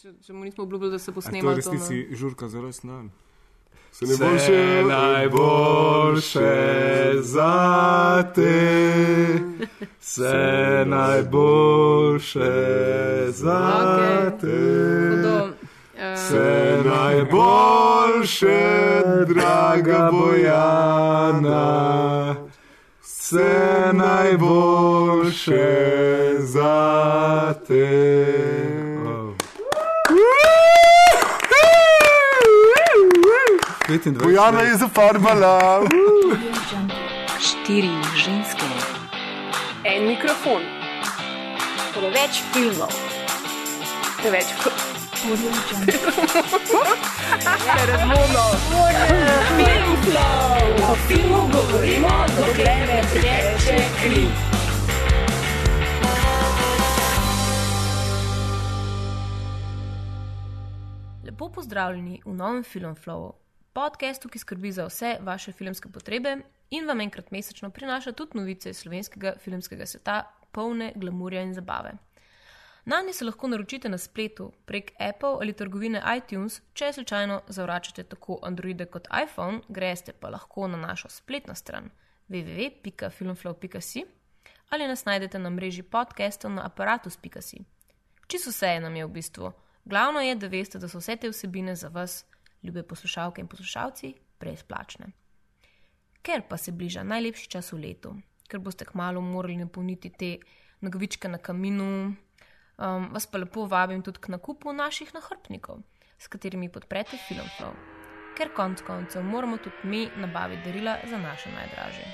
če, če mu nismo obljubili, da se bo A to je snemal. v to, no. resnici žurka za rojstni dan. Se Vse najboljše za te, vse najboljše za te. Eh, Vse najboljše, draga Bojana, vse najboljše za te. Oh. 25 Bojana je zafarbala. Štiri ženske, En mikrofon, preveč filmov, preveč o filmu govorimo, dokler ne teče kri. Lepo pozdravljeni v novem Filmflowu, podkastu, ki skrbi za vse vaše filmske potrebe in vam enkrat mesečno prinaša tudi novice iz slovenskega filmskega sveta, polne glamurja in zabave. Na nje se lahko naročite na spletu prek Apple ali trgovine iTunes, če slučajno zavračate tako Androide kot iPhone, greste pa lahko na našo spletno stran www.filmflow.si ali nas najdete na mreži podcastov na aparatus.si. Čisto vse je nam je v bistvu. Glavno je, da veste, da so vse te vsebine za vas, ljube poslušalke in poslušalci, brezplačne. Ker pa se bliža najlepši čas v letu, ker boste kmalo morali napolniti te nogavičke na kaminu, um, vas pa lepo vabim tudi k nakupu naših nahrbtnikov, s katerimi podprete Filmflow. Ker konc koncev moramo tudi mi nabaviti darila za naše najdražje.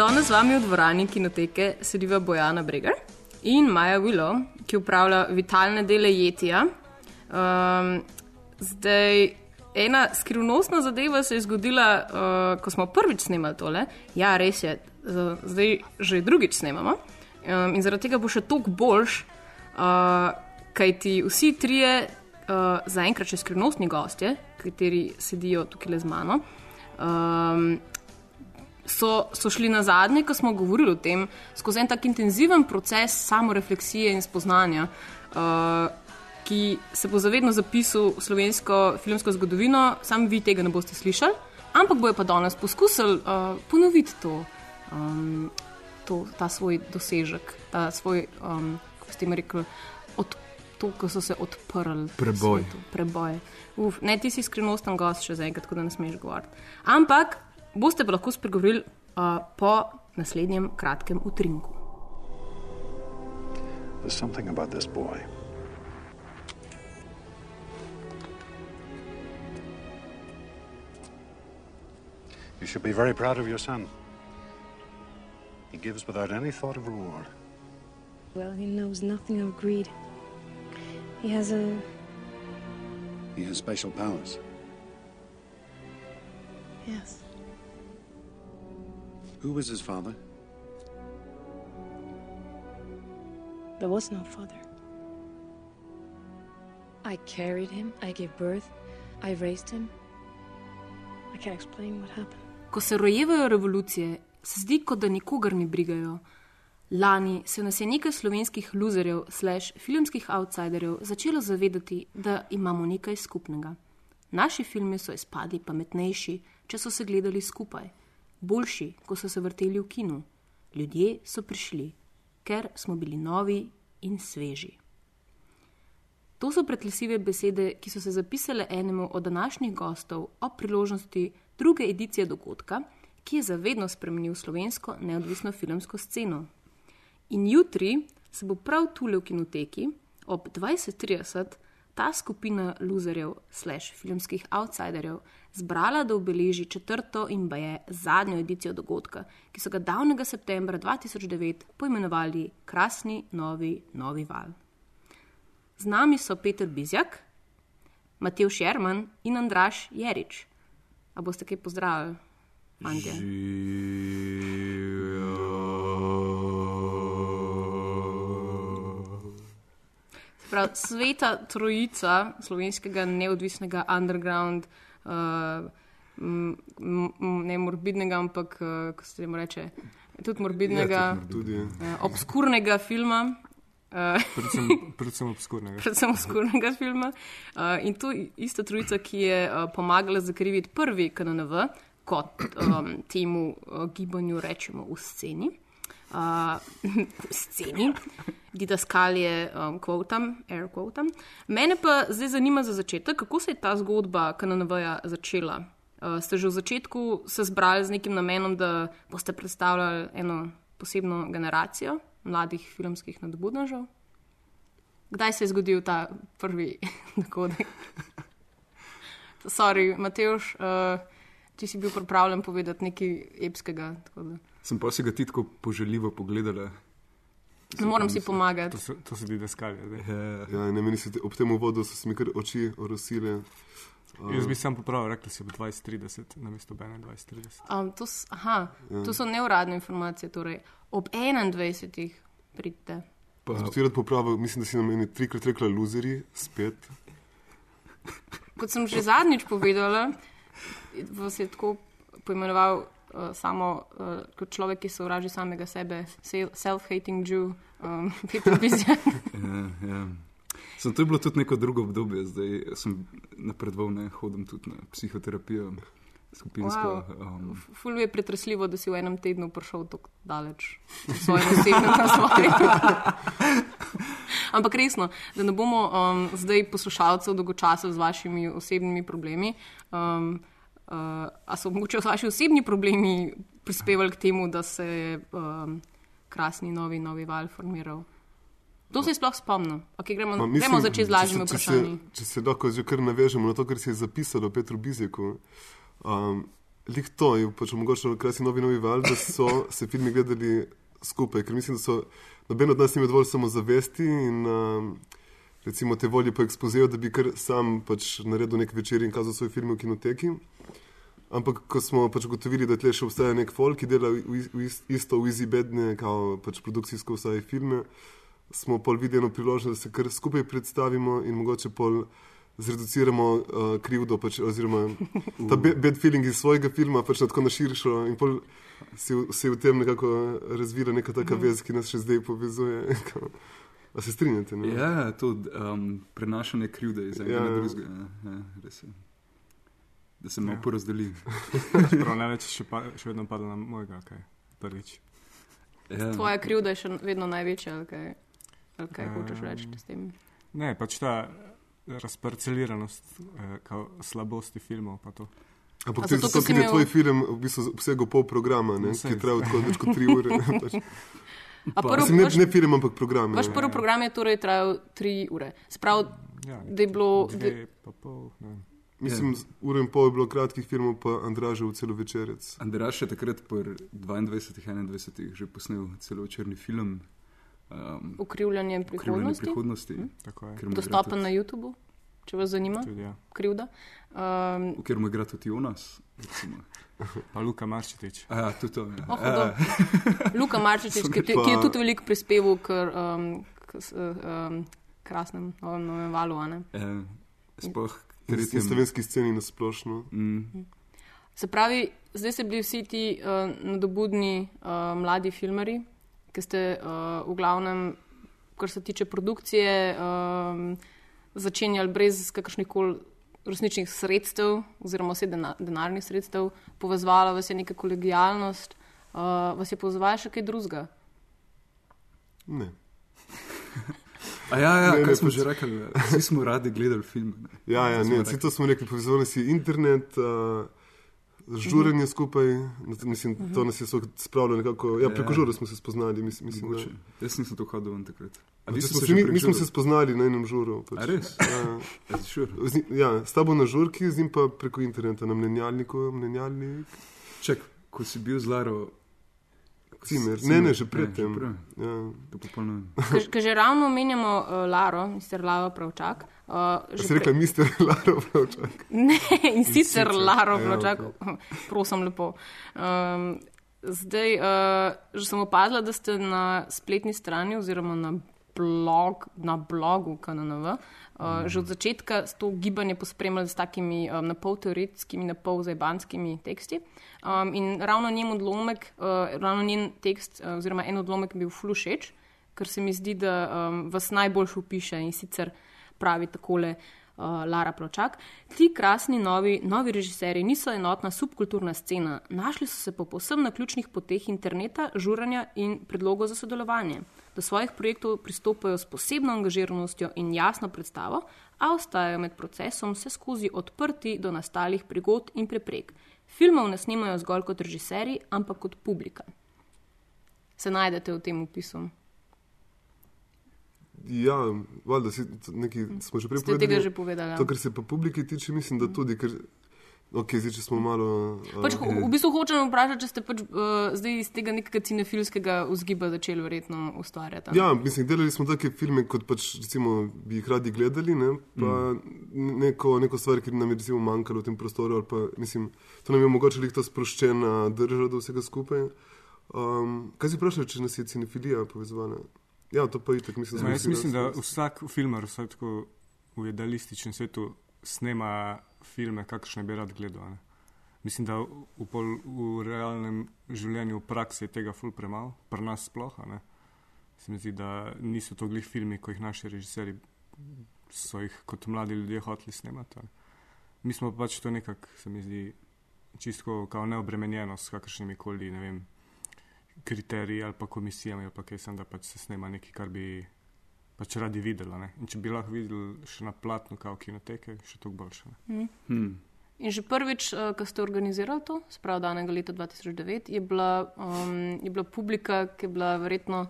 Danes z vami v dvorani kinoteke sediva Bojana Breger in Maja Willow, ki upravlja vitalne dele jetija. Um, zdaj, ena skrivnostna zadeva se je zgodila, uh, ko smo prvič snemali tole. Ja, res je, zdaj že drugič snemamo. Um, in zaradi tega bo še toliko boljš, uh, kajti vsi trije, uh, zaenkrat še skrivnostni gostje, kateri sedijo tukaj le z mano. Um, so, so šli na zadnje, ko smo govorili o tem, skozi en tak intenziven proces samorefleksije in spoznanja, uh, ki se bo zavedno zapisal v slovensko filmsko zgodovino, sam vi tega ne boste slišali, ampak bojo pa danes poskusili uh, ponoviti to, um, to, ta svoj dosežek, ta svoj, um, kako ste jim rekli, od, to, ko so se odprli. Preboj. svetu. Preboj. Uf, ne, ti si skrivnosten gost še zaenkrat, tako da ne smeš govoriti. Ampak boste pa lahko spregovorili uh, po naslednjem kratkem utrinku. There's something about this boy. You should be very proud of your son. He gives without any thought of reward. Well, he knows nothing of greed. He has a. He has special powers. Yes. Who was his father? There was no father. I carried him, I gave birth, I raised him. I can't explain what happened. Ko se rojevajo revolucije, se zdi, kot da nikogar ne brigajo. Lani se nas je nekaj slovenskih luzerjev, slash filmskih outsiderjev, začelo zavedati, da imamo nekaj skupnega. Naši filmi so izpadli pametnejši, če so se gledali skupaj, boljši, ko so se vrteli v kinu. Ljudje so prišli, ker smo bili novi in sveži. To so pretresljive besede, ki so se zapisale enemu od današnjih gostov ob priložnosti druge edicije dogodka, ki je zavedno spremenil slovensko neodvisno filmsko sceno. In jutri se bo prav tule v kinoteki ob 20:30 ta skupina luzerjev, slash filmskih outsiderjev, zbrala, da obeleži četrto in baje zadnjo edicijo dogodka, ki so ga davnega septembra 2009 poimenovali Krasni novi, novi val. Z nami so Peter Bizjak, Matej Šerman in Andraš Jerič. A boste kaj pozdravili, fantje? Prav, sveta trojica slovenskega neodvisnega underground, uh, m, m, ne morbidnega, ampak uh, kako se temu reče, tudi morbidnega, Tudi, ja. uh, obskurnega filma. Uh, predvsem, predvsem obskurnega. predvsem skurnega filma. Uh, in to ista trojica, ki je uh, pomagala zakriviti prvi KNNV, kot um, temu uh, gibanju rečemo v sceni. Uh, sceni, didaskalije, um, quotam, air quotam. Mene pa zdaj zanima za začetek, kako se je ta zgodba KNNV-ja začela. Uh, ste že v začetku se zbrali z nekim namenom, da boste predstavljali eno posebno generacijo mladih filmskih nadbudnežev? Kdaj se je zgodil ta prvi dogodek? Sorry, Mateoš, uh, ti si bil pripravljen povedati nekaj epskega. da Sem pa si ga ti tako poželjivo pogledala. Ne morem si pomagati. To so, to so ti deskalje. zdaj. Ja, Ja, ne, meni se te, ob tem uvodu so se mi kar oči orosile. Ja. Jaz bi sam popravil, rekli si ob 2030, namesto 21.30. Um, to, s- aha, to so neuradne informacije. Torej, ob 21. pridite. pa, bi ti rad popravil, mislim, da si na meni trikrat rekla luzeri, spet. Kot sem že zadnjič povedala, vas je tako poimenoval uh, samo uh, kot človek, ki se uraži samega sebe, se- self-hating Jew, um, Peter Bizjak. ja, ja. Sem, to je bilo tudi neko drugo obdobje, zdaj sem napredoval, ne hodim tudi na psihoterapijo, skupinsko. Wow. Um, Ful je pretresljivo, da si v enem tednu prišel tako daleč v svojem osebnem razvoju. Ampak resno, da ne bomo um, zdaj poslušalcev dolgočasili z vašimi osebnimi problemi. Um, uh, a so mogoče vaši osebni problemi prispevali k temu, da se je um, krasni novi, novi val formiral? To se sploh spomnil. Okay, gremo, Ma, gremo začeti z lažjimi vprašanji. Če se, če se lahko že kar navežemo na to, kar si je zapisalo Petru Bizjaku. Um, Lih to je pač mogoče krasi novi novi val, da so se filmi gledali skupaj, ker mislim, da so noben od nas nima dovolj samozavesti in um, recimo te volje po ekspozeju, da bi kar sam pač naredil nek večer in kazal svoj film v kinoteki. Ampak ko smo pač ugotovili, da tle še obstaja nek folk, ki dela v, v, is- isto v izibedne, kao pač produkcijsko vsaj filme, smo pol videli priložnost, da se kar skupaj predstavimo in mogoče pol zreduciramo uh, krivdo, pač, oziroma ta be- bad feeling iz svojega filma pač na tako na širšo in pol se, se v tem nekako razvila neka taka vez, ki nas še zdaj povezuje. A se strinjate? Ne? ja, to um, prenašanje krivde iz enega Ja. na drugega. Ja, ja, res je. Da se malo Ja. porazdeli. Prav največ še, pa, še vedno pada na mojega, kaj prvič. Ja. Tvoja krivda je še vedno največja, ali kaj, ali kaj Um, hočeš reči s tem? Ne, pač ta razparceliranost, eh, kao slabosti filmov. pa to. Ampak A tudi zato, ker je imel- tvoj film v bistvu obsegal pol programa, ne, No, ki je trajal tako več kot tri ure. pač. Prvo, Mislim, ne, vaš, ne film, ampak program. vaš ja. prvi program je torej trajal tri ure. Sprav, Ja, da je bilo. Da, dve pa pol. Ne. vem. Ja. Mislim, z uro in pol je bilo kratkih filmov, pa Andražev celovečerec. Andraš je takrat po 22-21 že posnel celovečerni film. Um, ukrivljanje Krivljanje prihodnosti, prihodnosti. Je. mu igra dostopen tudi- na YouTubu, če vas zanima, Tudi, ja. krivda. Um, V katerem igra tudi Jonas. Pa Luka Marčetič. Ja, tudi to. Ja. oh, hudo. Luka Marčič, ki, ki je tudi veliko prispeval k, um, k s- um, krasnem novem, novem valu. a ne. Ja, sploh tretjem. slovenski sceni na splošno. Mm, Se pravi, zdaj ste bili vsi ti uh, nadobudni uh, mladi filmari, ki ste uh, v glavnem, kar se tiče produkcije, um, začenjali brez kakršnih koli resničnih sredstev, oziroma vse dena, denarnih sredstev, povezvala vas je neka kolegijalnost, uh, vas je povezvala še kaj drugega. Ne. A ja, ja, Ne, ne, smo pač- že rekli, vsi smo radi gledali film. Ne. Ja, ja, ne, vsi to smo rekli, povezovali si internet, uh, žuranje skupaj, mislim, to nas je spravilo nekako, ja, preko Ja. žura smo se spoznali, mislim, mislim da. Jaz nisem to hodil ven takrat. A ste smo, se mi, mi smo se spoznali na enem žuru. Pač. A res? Ja, Ja, sure. z, njim- ja, s tabo na žurki, z njim pa preko interneta, na mnenjalniku, mnenjalnik, Čak, ko si bil z Laro. Cimer. Ne, ne, že ne, predtem. že prej. Ja. To popolnoma. Ker že ravno omenjamo uh, Laro, mister Laro Pravčak. Uh, Ja že si rekla, mister Laro Pravčak. Ne, in sicer sicer. Laro Ja, Pločak, prosim lepo. Um, zdaj, uh, že sem opazila, da ste na spletni strani oziroma na blog, na blogu KNNV. Uh, že od začetka s to gibanje pospremljali s takimi um, napol teoretskimi, napol zajbanskimi teksti. Um, in ravno njen odlomek, uh, ravno njen tekst, uh, oziroma en odlomek, je bil flušeč, ker se mi zdi, da um, vas najbolj upiše in sicer pravi takole uh, Lara Pločak. Ti krasni novi, novi režiserji niso enotna subkulturna scena, našli so se po posebno na ključnih poteh interneta, žuranja in predlogov za sodelovanje. Do svojih projektov pristopajo s posebno angažiranostjo in jasno predstavo, a ostajajo med procesom vse skozi odprti do nastalih prigod in preprek. Filmov ne snimajo zgolj kot režiserji, ampak kot publika. Se najdete v tem opisu? Ja, valjda si nekaj, smo že prej Ste tega že povedali. ja. To, kar se pa publiki tiče, mislim, da tudi, ker, ok, zdaj, če smo malo. a, Pač, v bistvu hočem vprašati, če ste pač, uh, zdaj iz tega nekega cinefilskega vzgiba začeli verjetno ustvarjati. Ja, mislim, delali smo take filme, kot pač, recimo, bi jih radi gledali, ne? pa mm. neko, neko stvar, ki nam je recimo manjkalo v tem prostoru, ali pa, mislim, to nam je omogočilo ta sproščena drža do vsega skupaj. Um, kaj si vprašal, če nas je cinefilija povezovala? Ja, to pa je tako, mislim, Ma, jaz mislim, da vsak filmar, vsaj tako v idealističnem svetu, snema filme, kakršne bi rad gledal. Ne? Mislim, da v, pol, v realnem življenju, v praksi je tega ful premalo, pri nas sploh. a Ne? Se mi zdi, da niso to glih filmi, ko jih naši režiserji so jih kot mladi ljudje hoteli snemati. a ne. Mi smo pač to nekako, se mi zdi, čisto kao neobremenjeno s kakršnimi koli, ne vem, kriteriji ali pa komisijami, ali pa kaj sem, da pač se snema nekaj, kar bi pač radi videla. Ne? In če bi lahko videli še na platnu, kao kinoteke, še toliko boljše. Ne? Hmm. In že prvič, uh, ko ste organizirali to, spravo danega leta 2009, je bila, um, je bila publika, ki je bila verjetno,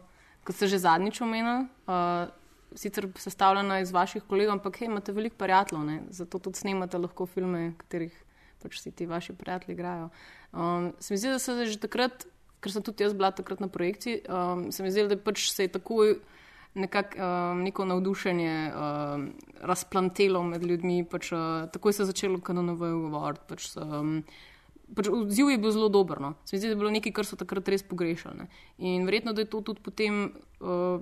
kot ste že zadnjič omenili, uh, sicer sestavljena iz vaših kolegov, ampak hej, imate veliko prijateljev, ne? zato tudi snemate lahko filme, katerih pač vsi ti vaši prijatelji igrajo. Um, se mi zdi, da so se že takrat, ker sem tudi jaz bila takrat na projekciji, um, se mi zdi, da pač se je takoj nekako um, neko navdušenje um, razplantelo med ljudmi. Pač, uh, takoj se je začelo kanonovo govoriti. Pač, um, pač odziv je bil zelo dober. No. Se mi zdi, da je bilo nekaj, kar so takrat res pogrešali. Ne. In verjetno, da je to tudi potem. Uh,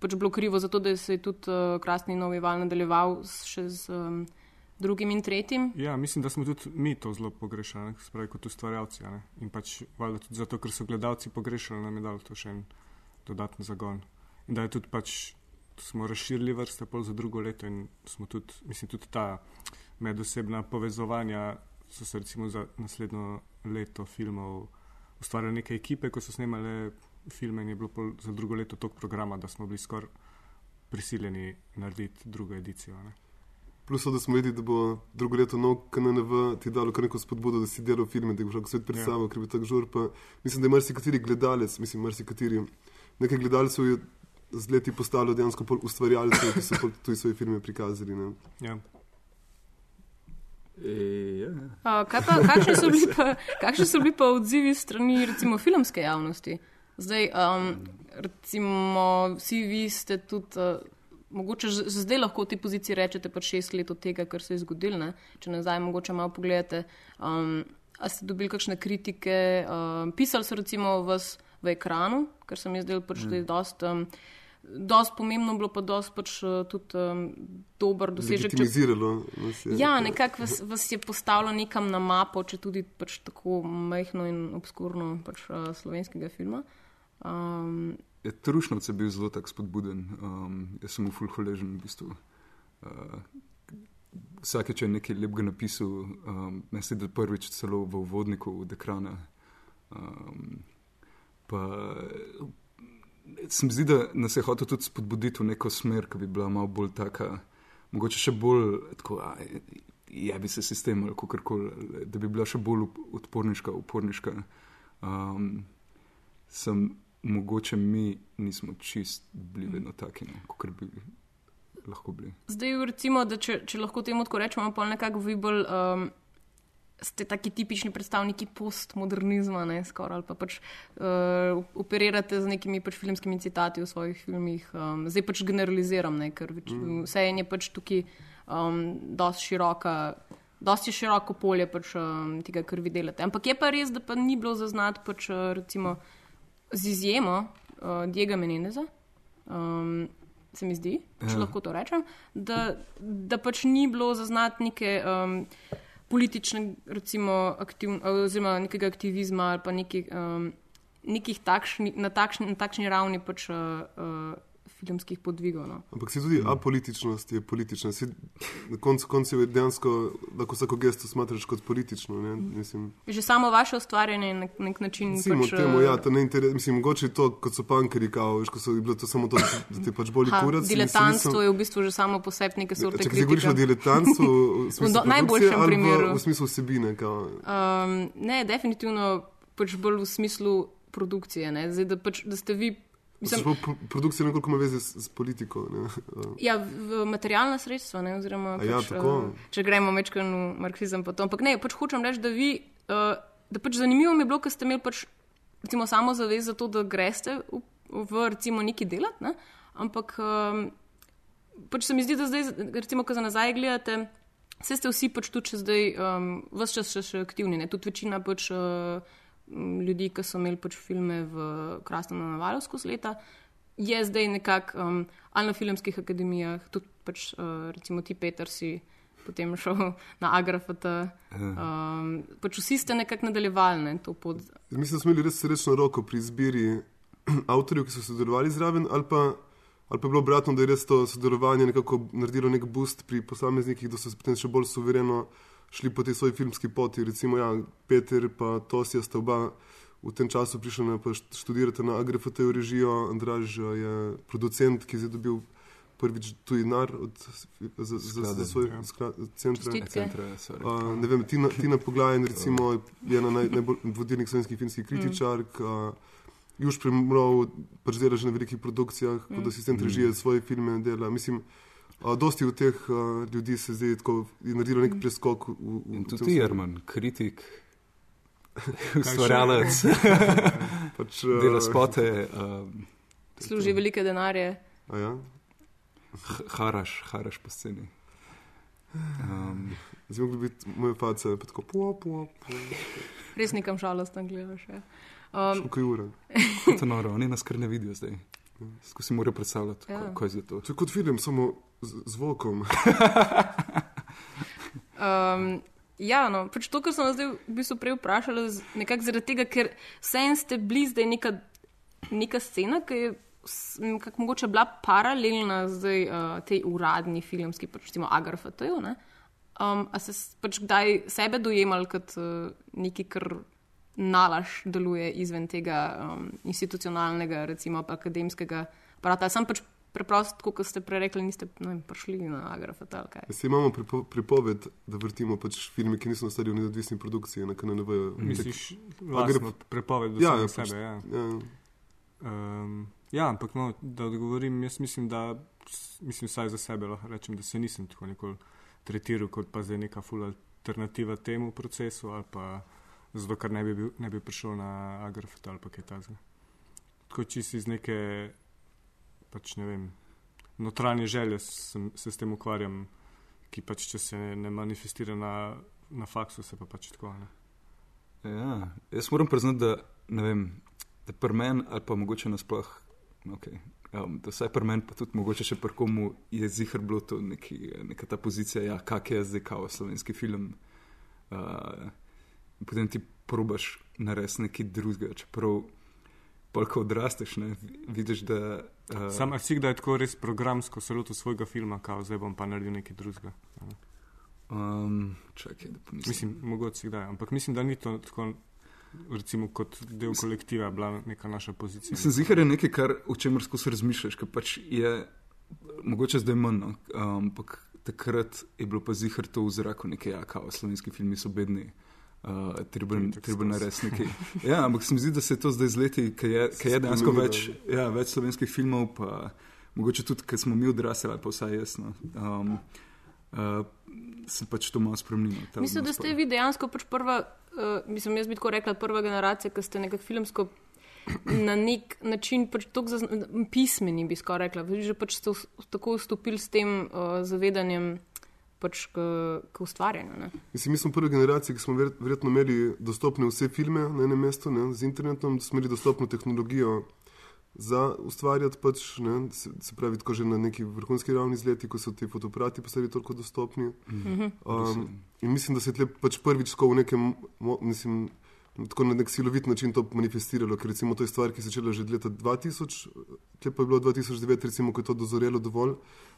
Pač bilo krivo za to, da se je tudi uh, krasni novi val nadaljeval še z um, drugim in tretjim. Ja, mislim, da smo tudi mi to zelo pogrešali, ne? Se pravi kot ustvarjalci. In pač valjda tudi zato, ker so gledalci pogrešali, nam je dalo to še en dodatni zagon. In da je tudi pač, smo razširili vrste pol za drugo leto in smo tudi, mislim, tudi ta medosebna povezovanja so se recimo za naslednjo leto filmov ustvarjale neke ekipe, ko so snemale filme in je bilo pol za drugo leto tok programa, da smo bili skoraj prisiljeni narediti drugo edicijo. Ne? Plus, to, da smo vedeli, da bo drugo leto nov KNNV ti dalo kar neko spodbudo, da si delal filme, da boš lahko svet predstavil, ja. ker bi tako žur. Pa, mislim, da je marsikateri gledalec, mislim, marsikateri. Nekaj gledalcev je z leti postalo dejansko pol ustvarjalcev, ki so pol tudi svoje filme prikazali. Ne. Ja. E, ja, ja. Uh, kaj pa, kakšni, so bili pa, kakšni so bili pa odzivi strani recimo filmske javnosti? Zdaj, um, recimo, vsi vi ste tudi, uh, mogoče zdaj lahko v tej poziciji rečete pa šest let od tega, kar se je zgodilo, ne? če nazaj mogoče malo pogledate. Um, a ste dobili kakšne kritike? Um, pisali so recimo vas v ekranu, kar se mi je zdelo pač, da je dost. Um, Dost pomembno bilo pa dost pač uh, tudi um, dober dosežek. Legitimiziralo nas je. Ja, nekako vas, vas je postavilo nekam na mapo, če tudi pač tako majhno in obskurno pač, uh, slovenskega filma. Um, Ja, Trušnovc je bil zelo tak spodbuden. Um, jaz sem mu ful hvaležen v bistvu. Uh, Vsake, če je nekaj lepega napisal, um, me se da prvič celo v uvodniku od ekrana. Um, pa se mi zdi, da nas je hotel tudi spodbuditi v neko smer, ki bi bila malo bolj taka, mogoče še bolj tako, a, ja bi se sistem ali kako koli, da bi bila še bolj odporniška, uporniška. Um, sem mogoče mi nismo čist bili vedno taki, kot bi lahko bili. zdaj, recimo, da če, če lahko temu tako rečemo, pa nekako vi bolj um, ste taki tipični predstavniki postmodernizma, ne skoraj, ali pa pač uh, operirate z nekimi pač filmskimi citati v svojih filmih. Um, zdaj pač generaliziram, ne, ker več, mm. vse je pač tukaj um, dosti široka. Dosti je široko polje pač, um, tega, kar vi delate. Ampak je pa res, da pa ni bilo zaznati, pač, uh, recimo, z izjemo uh, Diega Menendeza, Um, se mi zdi, če Ja. lahko to rečem, da, da pač ni bilo zaznati neke um, politične, recimo, aktiv, oziroma nekega aktivizma ali pa nekih, um, nekih takšni, na, takšni, na takšni ravni pač, uh, uh, filmskih podvigov. No. Ampak si tudi apolitičnost je politična. Si, na koncu koncev je dejansko, lahko vsako gesto smatraš kot politično. Ne? Mislim, Že samo vaše ustvarjanje je na nek način. Recimo, pač, temu, eh, ja, to ne interes, mislim, mogoče to, kot so pankeri, kao, veš, ko so bilo to samo to, da te pač boli kurac. diletantstvo nisem- je v bistvu že samo po sebi neke sorte Če si govoriš o diletantstvu, v produkcije najboljšem primeru. V, v smislu vsebine. Kao, Um, ne, definitivno pač bolj v smislu produkcije. Ne? Zdaj, da, pač, da ste vi. Mislim, Mislim, pro, produkcija nekoliko ima veze s, s politiko. Ne? Ja, v materialna sredstva, ne, oziroma ja, pač, tako? uh, če gremo večkrat v marksizem, to. Ampak ne, pač hočem reči, da vi, uh, da pač zanimivo mi je bilo, ker ste imeli pač, recimo, samo zavez za to, da greste v, v recimo neki delati, ne? ampak um, pač se mi zdi, da zdaj, recimo, ko za nazaj gledate, vse ste vsi pač tudi še zdaj, um, vse čas še, še aktivni, ne? tudi večina pač. Uh, Ljudi, ki so imeli pač filme v Krasnem navalu skozi leta, je zdaj nekako um, ali na filmskih akademijah, tudi pač, uh, recimo ti Petersi, potem šel na Agrafat. Um, pač vsi ste nekako nadaljevali ne, to pot. mislim, da smo imeli res srečno roko pri izbiri avtorjev, ki so sodelovali zraven, ali pa, ali pa je bilo obratno, da je res to sodelovanje nekako naredilo nek boost pri posameznikih, da so se potem še bolj suvereno šli po tej svoji filmski poti. Recimo, ja, Peter in Tosija sta oba v tem času prišla na, študirati na AGRFT v režijo, Andraž eh, je producent, ki je zdaj dobil prvič tuji nar od, za, za, za, svoj ja. center. Čestitke. Centra, sorry. Uh, ne vem, Tina, Tina Poglajen recimo, je ena naj, najbolj vodilnih slovenskih filmskih kritičark. Uh, Juž Premrov pač dela že na velikih produkcijah, kot Mm. asistent režije svoje filme dela. Mislim, uh, dosti od teh uh, ljudi se zdaj tako je naredilo nek preskok v, v, In v tudi. Jerman, kritik, ustvarjalec, Pač, uh, dela spote, um, Služi velike denarje. a Ja? h- haraš, haraš po sceni. Um, Zdaj mogli biti moje face, pa tako po, po, po. Res nekam žalostno gledaš. Ja. Um, Šukaj ura. kot je noro, oni nas kar ne vidijo zdaj. Skozi morajo predstavljati, Ja. ja. kaj je to. To je kot film, samo zvokom. Um, ja, no, pač to, kar sem vas zdaj v bistvu prej vprašala, z- nekako zaradi tega, ker vseeno ste bili zdaj neka, neka scena, ki je nekako mogoče bila paralelna zdaj uh, tej uradni filmski, pač recimo Agrafatu. Um, a ste s- pač kdaj sebe dojemali kot uh, nekaj, kar nalaž deluje izven tega um, institucionalnega, recimo pa akademskega aparata? Sam pač preprosto, kot ste prej rekli, niste ne vem, prišli na Agrafat ali kaj. Vsi imamo pripo, pripoved, da vrtimo pač filme, ki niso nastali v neodvisni produkciji, na KNV. Misliš, A gre- vlastno prepoved do Ja, ja, ja, sebe. pač- Ja. Ja. Um, ja, ampak no, da odgovorim, jaz mislim, da mislim vsaj za sebe lahko rečem, da se nisem tako nikoli tretiral kot pa zdaj neka ful alternativa temu procesu ali pa zato, ker ne bi, bil, ne bi prišel na Agrafet ali pa kaj takega. Tako čisto iz neke, pač ne vem, notranje želje sem, se s tem ukvarjam, ki pač če se ne manifestira na, na faksu, se pa pač tako. Ne. Ja, jaz moram priznati, da ne vem, da pri meni ali pa mogoče nasploh, okay, um, da vsaj pri meni, pa tudi mogoče še pri komu je zihar bilo to neki, neka ta pozicija, ja, kak je zdaj kao slovenski film. Uh, potem ti probaš narediti nekaj drugega, čeprav polk odrasteš, ne, vidiš, da. Uh, Sam si kdaj tako res programsko se lotil svojega filma, kao zdaj bom pa naredil nekaj drugega. um, čakaj, da pomislim. Mislim, mogoče si kdaj, ampak mislim, da ni to tako, recimo, kot del kolektiva bila neka naša pozicija. Mislim, zihar je nekaj, kar, o čemer skozi razmišljaš, ker pač je, mogoče zdaj manj, no, ampak takrat je bilo pa zihar to v zraku, nekaj, ja, kao, slovenski filmi so bedni. Uh, treba narediti nekaj. Ja, ampak se mi zdi, da se je to zdaj z leti, ker je, ker je dejansko več, ja, več slovenskih filmov, pa mogoče tudi, ker smo mi odrasli, ali pa vsaj jaz. No. Um, uh, se pač to malo spremenilo. Mislim, da ste vi dejansko pač prva, uh, mislim, jaz bi tako rekla, prva generacija, ki ste nekako filmsko na nek način pač tako zazn- pismeni, bi skoraj rekla. Vi že pač ste v- tako vstopili s tem uh, zavedanjem pač k, k ustvarjanju. Ne? Mislim, mi smo prva generacija, ki smo ver, verjetno imeli dostopne vse filme na enem mestu, ne, z internetom, da smo imeli dostopno tehnologijo za ustvarjati, pač, ne, se, se pravi, tako že na neki vrhunski ravni izleti, ko so ti fotoaparati postali toliko dostopni. Um, in mislim, da se je tle pač prvič tako v nekem, mislim, tako na nek silovit način to manifestiralo, ker recimo to je stvar, ki se je začela že leta 2000, tle pa je bilo 2009, recimo, ko je to dozorelo dovolj,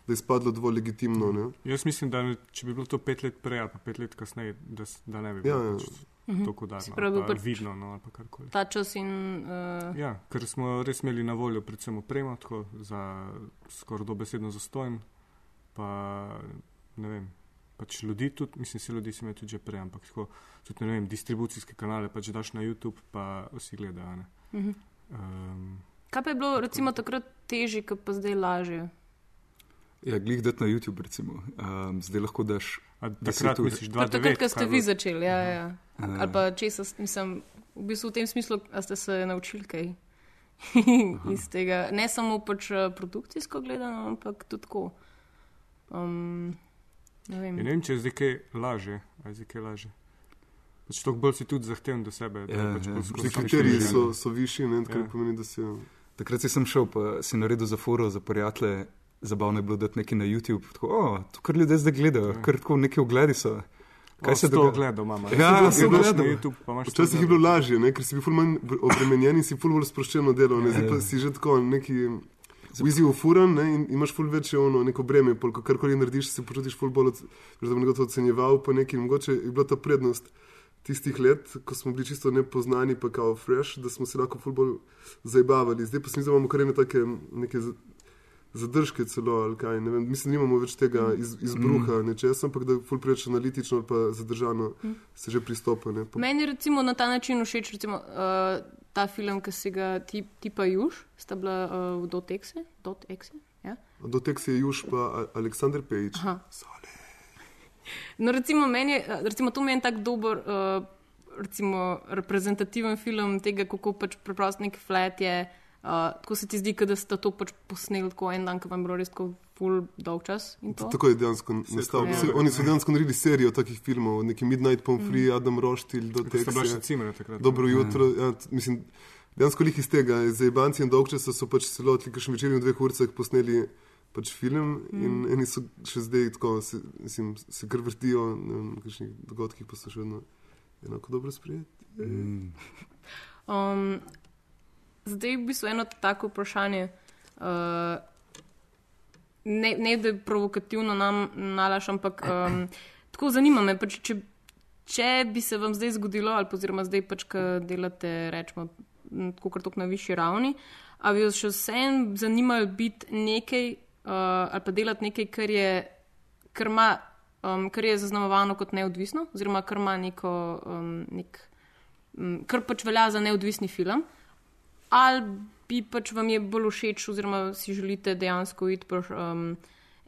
da je spadlo dovolj legitimno. Ne. Jaz mislim, da če bi bilo to pet let prej ali pa pet let kasneje, da, da ne bi Ja, bilo ja. pač tako Se udarno, pravi, pač- vidno no, ali pa karkoli. Ta čas in. Uh, Ja, ker smo res imeli na voljo predvsem opremo, tako za skoraj dobesedno zastojn, pa ne vem, pač ljudi tudi, mislim, se ljudi imeli tudi že prej, ampak tako, tudi ne vem, distribucijske kanale pač daš na YouTube, pa vsi gledajo. ne. Mhm. Um, Kaj pa je bilo recimo takrat težje, kot pa zdaj lažje? Ja, glih dati na YouTube, recimo. Um, zdaj lahko daš. a Deset takrat ur. misliš Takrat, 2-9? ko ste vi začeli, ja, ja. Ja. Ali pa če sem, v bistvu v tem smislu, a ste se naučili kaj iz tega. Ne samo pač eh, produkcijsko gledano, ampak tudi tako. Um, ne vem. Ja, ne vem, če je zdaj kaj lažje, ali je zdaj kaj lažje. Pač toliko bolj si tudi zahteven do sebe, da Ja, pač ja. kriteriji so, so višji, ne, kar Ja. pomeni, da se. Takrat si sem šel, pa si naredil za foro, za prijatelje. Zabavno je bilo dati nekaj na YouTube. Tako, o, to, kar ljudje zdaj gledajo, Ja. kar tako neki ogledi so. Kaj se to dogaja? ogledal, mama. Ja, sem gledaš gledal. na YouTube, pa imaš Včasih je bilo lažje, ne, ker si bil ful manj br- obremenjen in si ful bolj sproščeno delal. Ne, zdaj Ja, pa ja. si že tako neki v izjivu furan ne, in imaš ful večje ono, neko breme, pol, ko karkoli narediš, se počutiš ful bolj, da bo nekdo to ocenjeval, pa neki, mogoče je bila ta prednost tistih let, ko smo bili čisto nepoznani, pa kao fresh, da smo se lahko ful bolj zabavali. Zdaj pa se mi da imamo kar ene take neke zadržke celo, ali kaj, ne vem, mislim, da nimamo več tega iz, izbruha nečesa, ampak da ful preveč analitično ali pa zadržano se že pristopa. Ne, pa, Meni je recimo na ta način všeč recimo, uh, ta film, ki si ga ti, ti pa Juž, sta bila uh, v Dotekse. Dotekse ja? Do tega je Juž pa Aleksandr Pejič. Aha. No, recimo, meni je, recimo, to meni je tako dober, uh, recimo, reprezentativen film tega, kako pač preprosto nek flat je. Uh, tako se ti zdi, da ste to pač posneli tako en dan, ki vam je bilo res tako full dolg čas. in to. Tako je dejansko nastal. Ja. Ja. Oni so dejansko naredili serijo takih filmov, neki Midnight Pomfrey, mm. Adam Roštilj, do Sta bila še tega. cimere takrat. Dobro jutro. Ja, t- mislim, dejansko lih iz tega, za Ibanci in Dolgčasa so pač celo odlikali večer in v dveh urcah posneli pač film mm. in eni so še zdaj tako, se, mislim, se kar vrtijo, ne na kakšnih dogodkih pa so še vedno enako dobro sprejeti. Mm. Um, zdaj, v bistvu, eno tako vprašanje. Uh, ne, ne, da je provokativno nam nalaš, ampak um, tako zanima me, pač, če, če bi se vam zdaj zgodilo, ali oziroma zdaj pač, ki delate, rečemo, tako kot na višji ravni, ali bi vas še vsem zanimalo biti nekaj, uh, ali pa delati nekaj, kar je, kar ima. Um, kar je zaznamovano kot neodvisno, oziroma kar ima neko, um, nek, um, kar pač velja za neodvisni film, ali bi pač vam je bolj všeč, oziroma si želite dejansko iti pač, um,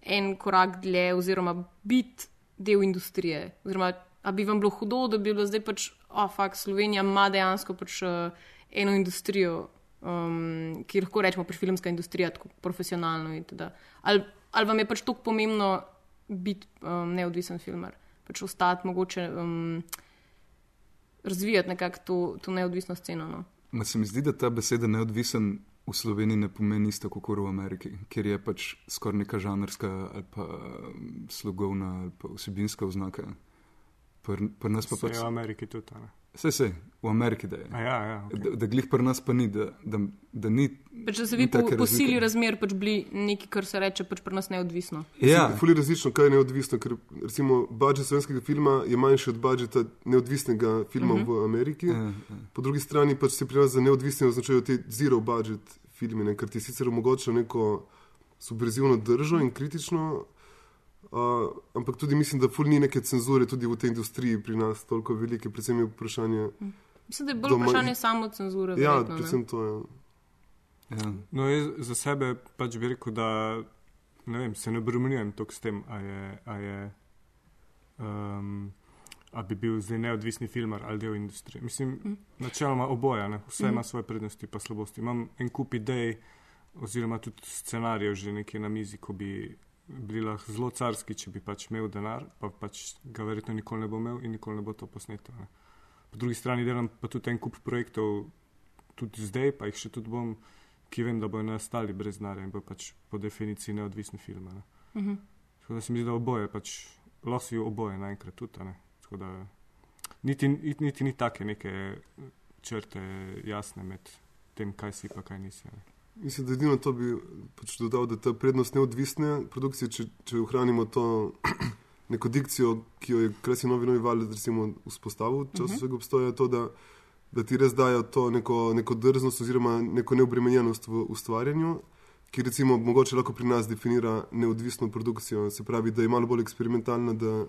en korak dlje, oziroma biti del industrije. Oziroma, a bi vam bilo hudo, da bi bilo zdaj pač, oh, fakt, Slovenija ima dejansko pač uh, eno industrijo, um, ki lahko rečemo pač filmska industrija, tako profesionalno. itd. Ali, ali vam je pač tako pomembno biti um, neodvisen filmer, pač ostati mogoče. Um, Razvijati nekako to, to neodvisno sceno. No. Ma se mi zdi, da ta beseda neodvisen v Sloveniji ne pomeni isto kot v Ameriki, kjer je pač skoraj neka žanrska ali pa um, slogovna ali pa vsebinska oznaka. Pri pri nas pa Pač... pač. V Ameriki tudi. ne? Vse se, v Ameriki da je. A ja, ja. Okay. Da, da glih pri nas pa ni, da, da, da ni. Pač, da se vi po, po sili razmer pač bili nekaj, kar se reče pač pri nas neodvisno. Ja, Fuli različno, kaj je neodvisno, ker recimo budžet slovenskega filma je manjši od budžeta neodvisnega filma uh -huh. v Ameriki. ja, ja. Po drugi strani pač se pri nas za neodvisne označujejo te zero budget filmi, ne, ker ti sicer omogočajo neko subverzivno držo in kritično, uh, ampak tudi mislim, da ful ni neke cenzure tudi v tej industriji pri nas toliko velike, predvsem je vprašanje. Mislim, da je bolj Doma- vprašanje samo cenzure. Ja, verjetno, ne. predvsem to je. ja. No, jaz za sebe pač bi rekel, da ne vem, se ne obremenjujem toliko s tem, a je. A je um, A bi bil zdaj neodvisni filmar ali del industrije. Mislim, mm. načeloma oboje, ne? vse mm. ima svoje prednosti in slabosti. Imam en kup idej, oziroma tudi scenarijev, že nekaj na mizi, ko bi bili lahko zelo carski, če bi pač imel denar, pa pač ga verjetno nikoli ne bo imel in nikoli ne bo to posneto. Ne? Po drugi strani delam pa tudi en kup projektov, tudi zdaj, pa jih še tudi bom, ki vem, da bodo nastali brez denarja in bo pač po definiciji neodvisni film. Ne. Mhm. Tako da se mi zdi, da oboje pač si oboje naenkrat tudi. Tako da niti, niti, niti ni take neke črte jasne med tem, kaj si pa kaj nisi. Ne. Mislim, da edino to bi pač dodal, da ta prednost neodvisne produkcije, če, če ohranimo to neko dikcijo, ki jo je Krasi Novi Novi Val recimo vzpostavil v času uh -huh. svojega obstoja, je to, da, da ti res dajo to neko, neko drznost oziroma neko neobremenjenost v ustvarjanju, ki recimo mogoče lahko pri nas definira neodvisno produkcijo. Se pravi, da je malo bolj eksperimentalna, da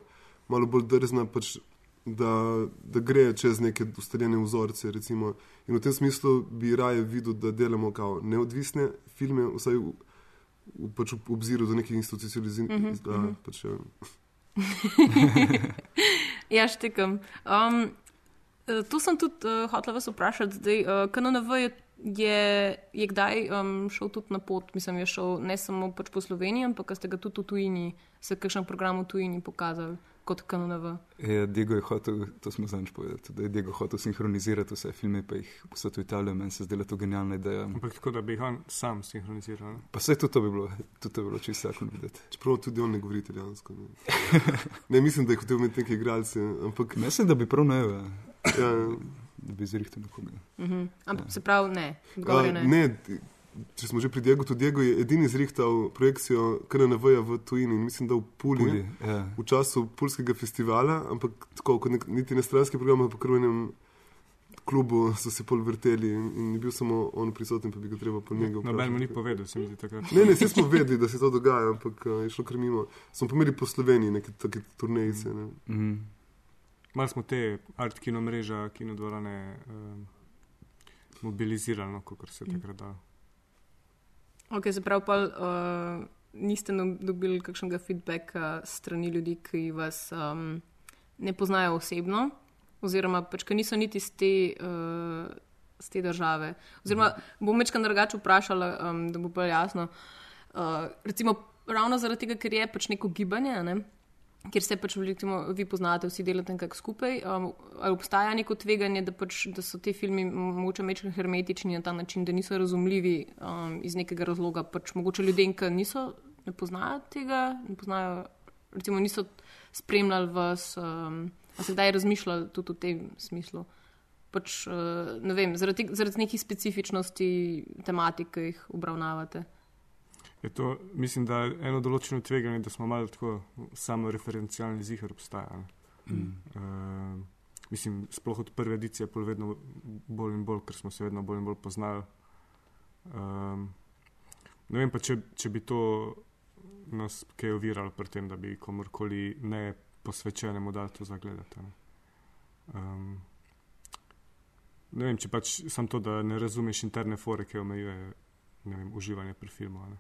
malo bolj drzna, pač, da, da gre čez neke ustaljene vzorce. Recimo. In v tem smislu bi raje videl, da delamo kao neodvisne filme, vsaj v, v, pač v obziru do nekih institucionaliziranih. Uh -huh, uh -huh. pač, ja. ja, štekam. Um, eh, to sem tudi uh, hotel vas vprašati. Zdaj, uh, KNNV je, je, je kdaj um, šel tudi na pot, mislim, je šel ne samo pač po Sloveniji, ampak ste ga tudi v tujini, se kakšen program v tujini pokazali kot KNNV. Ja, Diego je hotel, to smo zanj povedali, da je Diego hotel sinhronizirati vse filme, pa jih posod v Italijo, meni se zdela to genialna ideja. Ampak tako, da bi jih on sam sinhroniziral. ne. Pa vse tudi to bi bilo, tudi to bi bilo čisto tako videti. Čeprav tudi on ne govori italijansko. Ne. ne, mislim, da je hotel imeti neke igralce, ampak Mislim, da bi prav ne, ja, ja, da bi zrihtel nekoga. Uh -huh. Ampak se pravi, ne, a, odgovor je ne. ne. Če smo že pri Diegu, tudi Diego je edini zrihtal projekcijo KNNV-ja v tujini in mislim, da v Puli. Pulji, ja. v času Pulskega festivala, ampak tako kot nek, niti ne stranski program, ampak v enem klubu so se pol vrteli in, je bil samo on prisoten, pa bi ga treba po njega Noben mu ni vprašati. povedal, se mi zdi takrat. Ne, ne, vsi smo vedeli, da se to dogaja, ampak uh, je šlo kar mimo. Smo pomeri po Sloveniji neke take turnejice. Ne. Mhm. Malo smo te art kino mreža, kino dvorane um, mobilizirali, no, kot se je takrat da. Ok, se pravi, pa uh, niste no- dobili kakšnega feedbacka strani ljudi, ki vas um, ne poznajo osebno, oziroma pač, ki niso niti iz te, uh, iz te države. Oziroma, bom večkrat drugače vprašala, um, da bo bolj jasno. Uh, recimo, ravno zaradi tega, ker je pač neko gibanje, ne? Kjer se pač recimo, vi poznate, vsi delate nekako skupaj. Um, ali obstaja neko tveganje, da, pač, da so ti filmi mogoče mečkaj hermetični na ta način, da niso razumljivi um, iz nekega razloga. Pač mogoče ljudem, ki niso, ne poznajo tega, ne poznajo, recimo niso spremljali vas, um, a se kdaj razmišljali tudi v tem smislu. Pač, uh, ne vem, zaradi, zaradi nekih specifičnosti tematik, ki jih obravnavate. Je to, mislim, da je eno določeno tveganje, da smo malo tako samo referencialni zihar obstaja. ne. Mm. Uh, mislim, sploh od prve edicije, pol vedno bolj in bolj, ker smo se vedno bolj in bolj poznali. Um, ne vem pa, če, če bi to nas kaj oviralo pri tem, da bi komorkoli ne posvečenemu dal to zagledati. Ne. Um, ne vem, če pač sam to, da ne razumeš interne fore, ki omejuje vem, uživanje pri filmu. Ne.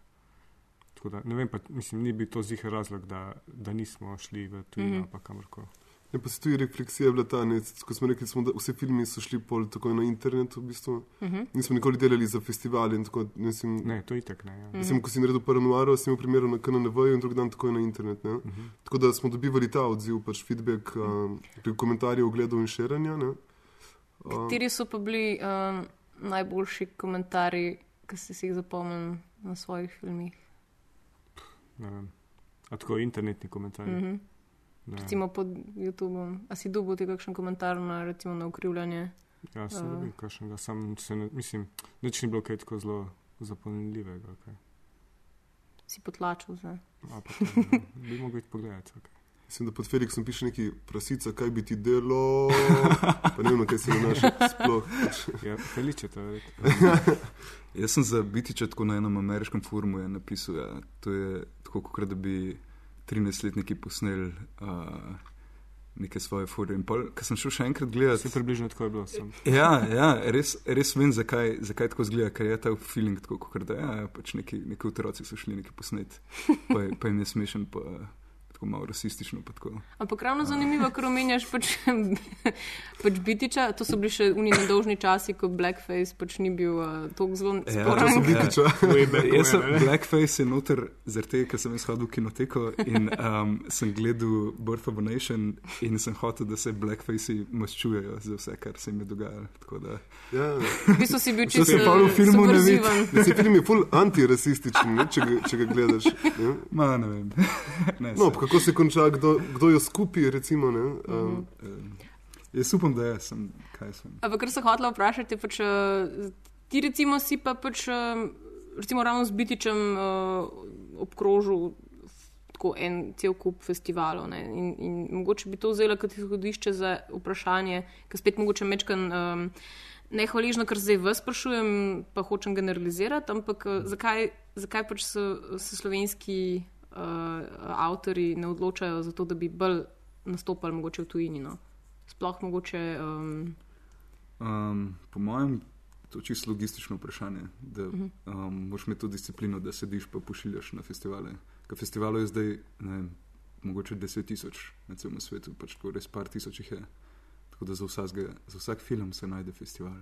Tako da, ne vem, pa, mislim, ni bil to zihar razlog, da, da nismo šli v tujino Mhm. mm -hmm. pa kamorkoli. Ne, pa se tudi refleksija je bila ta, ne, ko smo rekli, smo, da vse filmi so šli pol tako na internet, v bistvu. Uh -huh. Nismo nikoli delali za festivali in tako, mislim, Ne, to je itek ne. Ja. Mhm. Mislim, ko si naredil prvo noaro, si imel primer na KNNV in drug dan tako je na internet. Ne? Uh -huh. Tako da smo dobivali ta odziv, pač feedback um, prek komentarjev, ogledov in širanja. ne. Um, Kateri so pa bili um, najboljši komentarji, ki ste si jih zapomnili na svojih filmih? Ne vem. A tako internetni komentarji. Mm Mm -hmm. -hmm. Recimo pod YouTubeom. A si dobil ti kakšen komentar na, recimo, na ukrivljanje? Ja, sem uh. dobil kakšnega, sam se ne, mislim, nič ni bilo kaj tako zelo zapolnljivega. Okay. Si potlačil zdaj. A, pa, ne, bi mogel pogledati. Okay. Mislim, da pod Felixom piše neki prasica, kaj bi ti delo. Pa ne vem, kaj se nanaša sploh. Ja, Feliče, to je. Jaz sem za Bitiča tako na enem ameriškem forumu je napisal, ja, to je tako, kot da bi 13-letniki posneli uh, neke svoje fure. In pol, ko sem šel še enkrat gledati, Vse približno tako je bilo. Sem. Ja, ja res, res vem, zakaj, zakaj tako zgleda, ker je ta feeling tako, kot da ja, ja, pač neki, neki otroci so šli nekaj posnet, pa, je- pa jim je smešen, pa tako malo rasistično. Ampak ravno zanimivo, ker omenjaš pač, pač Bitiča, to so bili še uniji nedolžni časi, ko Blackface pač ni bil uh, tako zelo Ja, to sporen. so Bitiča. Ujme, Jaz sem? Blackface je noter, zaradi tega, ker sem jaz hodil v kinoteko in um, sem gledal Birth of a Nation in sem hotel, da se Blackfacei maščujejo za vse, kar se jim je dogajalo. Tako da- Ja, V bistvu si bil To čisto se pa v filmu ne vidi. subversiven. Mislim, film je full antirasističen, ne, če, ga, če ga gledaš. Ne? Ma, ne vem. ne, No, kako se konča, kdo, kdo jo skupi, recimo. Ne? Um, Um, Jaz upam, da jaz sem, kaj sem. Ampak kar sem hotela vprašati, pač, uh, ti recimo si pa pač, uh, recimo ravno z Bitičem uh, obkrožil tako en cel kup festivalov. ne, In, in mogoče bi to vzela kot izhodišče za vprašanje, ki spet mogoče mečkan. Um, Nehvaližno, ker zdaj vas sprašujem, pa hočem generalizirati, ampak eh, zakaj, zakaj pač se, se slovenski avtori ne odločajo za to, da bi bolj nastopali mogoče v tujini? No? Sploh mogoče. Um, Um, po mojem, to je čisto logistično vprašanje. Da um, moraš imeti to disciplino, da sediš pa pošiljaš na festivale. Ker festivalov je zdaj, ne mogoče 10 tisoč na celem svetu, pač tako res par tisoč jih je. Tako da za, vsakega, za vsak film se najde festival.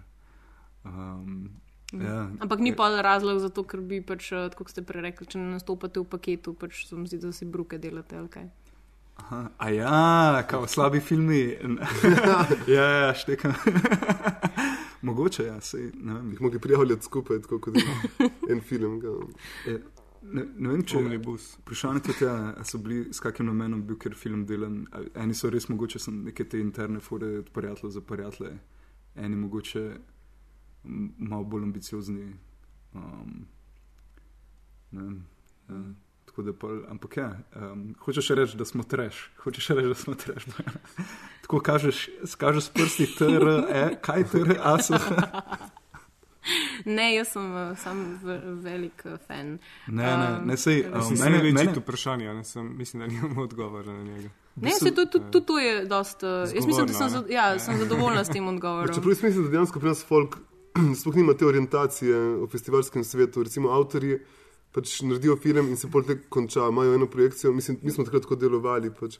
Um, ja, Ampak ni je- pa razlog za to, ker bi pač, eh, kot ste prej rekli, če ne nastopate v paketu, pač se mi zdi, da si bruke delate. ali kaj. Aha, a ja, kao slabi filmi. ja, ja, štekam. Mogoče, ja, sej, ne vem. jih mogli prijavljati skupaj, tako kot je en film. E, Ne, ne vem, če Omnibus. Vprašanje tudi je, ali so bili s kakim namenom bil ker film delan. Ali Eni so res mogoče neke te interne fore od prijateljev za prijatelje, eni mogoče malo bolj ambiciozni. Um, ne. Ja. Tako da pol, ampak ja, um, hočeš reči, da smo treš, hočeš reči, da smo treš. Tako kažeš, kažeš s prsti, tr, e, kaj tr, a so. Ne, jaz sem uh, sam velik uh, fan. Ne, ne, ne, sej, um, Mislim, mene, da je mene, legitimno vprašanje, ne, sem, mislim, da nimamo odgovora na njega. Ne, se tudi to, to, to je dost. Uh, jaz mislim, da sem, Zgovorno, za, ja, sem zadovoljna s tem odgovorom. Čeprav jaz mislim, da dejansko pri nas folk sploh nima te orientacije v festivalskem svetu. Recimo avtorji pač naredijo film in se pol te konča, imajo eno projekcijo. Mislim, mi smo takrat tako delovali. Pač.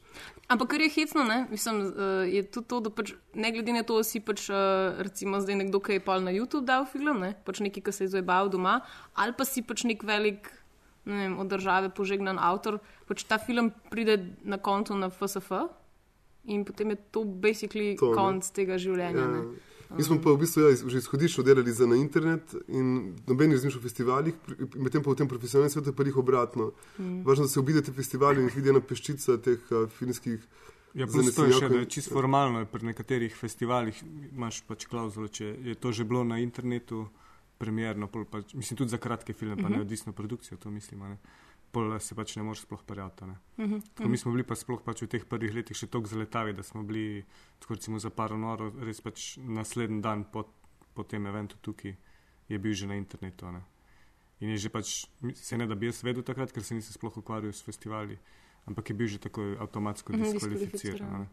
Ampak kar je hecno, ne? Mislim, uh, je tudi to, da pač, ne glede na to, si pač, uh, recimo zdaj nekdo, ki je pa na YouTube dal film, ne? pač neki, ki se je zoebal doma, ali pa si pač nek velik, ne vem, od države požegnan avtor, pač ta film pride na konto na FSF in potem je to basically To, ne. konc tega življenja. Ja. ne. Mi smo pa v bistvu ja, že izhodišče delali za na internet in noben razmišlja o festivalih, medtem pa v tem profesionalnem svetu pa jih obratno. Mm. Važno, da se obidete festivali in jih vidi ena peščica teh uh, filmskih. Ja, plus to je še, da je čisto formalno, pri nekaterih festivalih imaš pač klauzulo, če je to že bilo na internetu, premjerno, pač, mislim tudi za kratke filme, pa neodvisno produkcijo, to mislim, a ne. Pol se pač ne moreš sploh prijaviti. a ne. Tako mi smo bili pa sploh pač v teh prvih letih še toliko zaletavi, da smo bili, tako recimo za paro noro, res pač naslednji dan po, po tem eventu tukaj je bil že na internetu. a ne. In je že pač, se ne da bi jaz vedel takrat, ker se nisem sploh ukvarjal s festivali, ampak je bil že tako avtomatsko Mhm, diskvalificiran. diskvalificiran. a ne.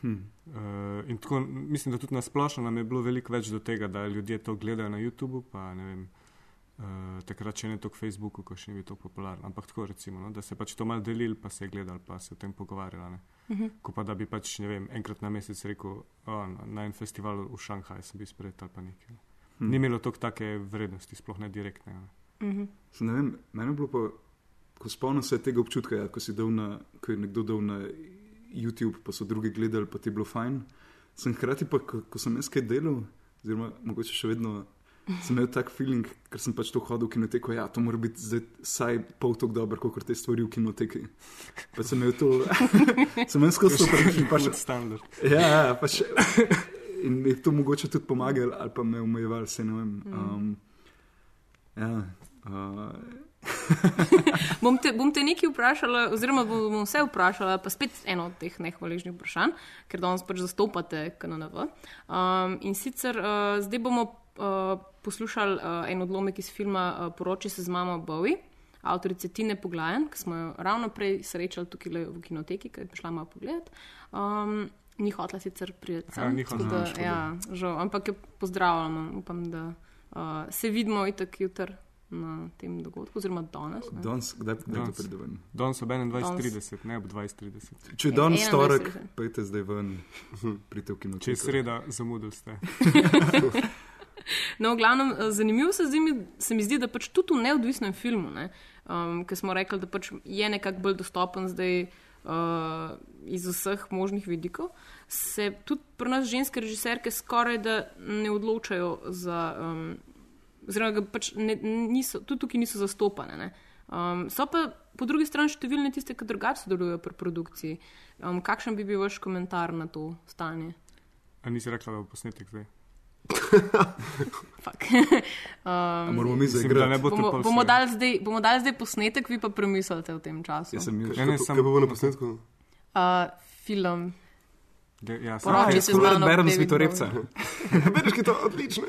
hm. Uh, in tako, mislim, da tudi na splošno nam je bilo veliko več do tega, da ljudje to gledajo na YouTubu, pa ne vem, uh, takrat še ne toliko Facebooku, ko še ni bil tako popularen. Ampak tako recimo, no, da se pač to mal delili, pa se je gledali, pa se o tem pogovarjali. ne. Mhm. Ko pa da bi pač, ne vem, enkrat na mesec rekel, o, na, en festival v Šanghaju sem bil sprejet ali pa nekaj. no. Hm. Ni imelo toliko take vrednosti, sploh ne direktne. Ne. Mhm. Se Ne vem, meni je bilo pa, ko spomnim se tega občutka, ja, ko, na, ko je nekdo dal na YouTube, pa so drugi gledali, pa ti je bilo fajn. Sem hkrati pa, ko, ko sem jaz kaj delal, oziroma mogoče še vedno. Sem imel tak feeling, ker sem pač to hodil v kinoteko. Ja, to mora biti zdaj vsaj pol tako dobro, kot te stvari v kinoteki. Pa sem imel to, sem imel skozi to prepričanje. Pač, Kot standard. ja, ja, pač, in mi je to mogoče tudi pomagalo, ali pa me omejevalo, se ne vem. Um, ja, uh, Bom te, bom te nekaj vprašala, oziroma bom, vse vprašala, pa spet eno od teh nehvaležnih vprašanj, ker danes pač zastopate KNNV. Um, in sicer uh, zdaj bomo uh, poslušali uh, en odlomek iz filma uh, Poroči se z mamo Bowie. Avtorice Tine Poglajen, ki smo jo ravno prej srečali tukaj le v kinoteki, ki je prišla malo pogled. Um, ni hotela sicer priti Ja, ni da, ja, žal, ampak jo pozdravljamo, upam, da uh, se vidimo itak jutri na tem dogodku, oziroma danes. ne. Danes, kdaj, kdaj to Danes. pride ven? Danes ob Danes. 21.30, ne ob 20.30. Če je Ja, danes 21, torek, pejte zdaj ven, pridite v kino. Če je sreda, zamudili ste. No, v glavnem, eh, zanimivo se, zdi se mi zdi, da pač tudi v neodvisnem filmu, ne, um, ki smo rekli, da pač je nekako bolj dostopen zdaj uh, iz vseh možnih vidikov, se tudi pri nas ženske režiserke skoraj da ne odločajo za. Um, Oziroma, pač ne, niso, tudi tukaj niso zastopane. ne. Um, so pa po drugi strani številne tiste, ki drugače sodelujejo pri produkciji. Um, kakšen bi bil vaš komentar na to stanje? A nisi rekla, da bo posnetek zdaj? Fuck. A moramo mi zaigrati. bomo, bomo, dali zdaj, bomo dali zdaj posnetek, vi pa premislite v tem času. Jaz sem jaz. Ne, ne, Kaj bo na posnetku? Uh, film. De, ja, Poroči se z mano, berem David svitorepca. Bereš, ki je to odlično.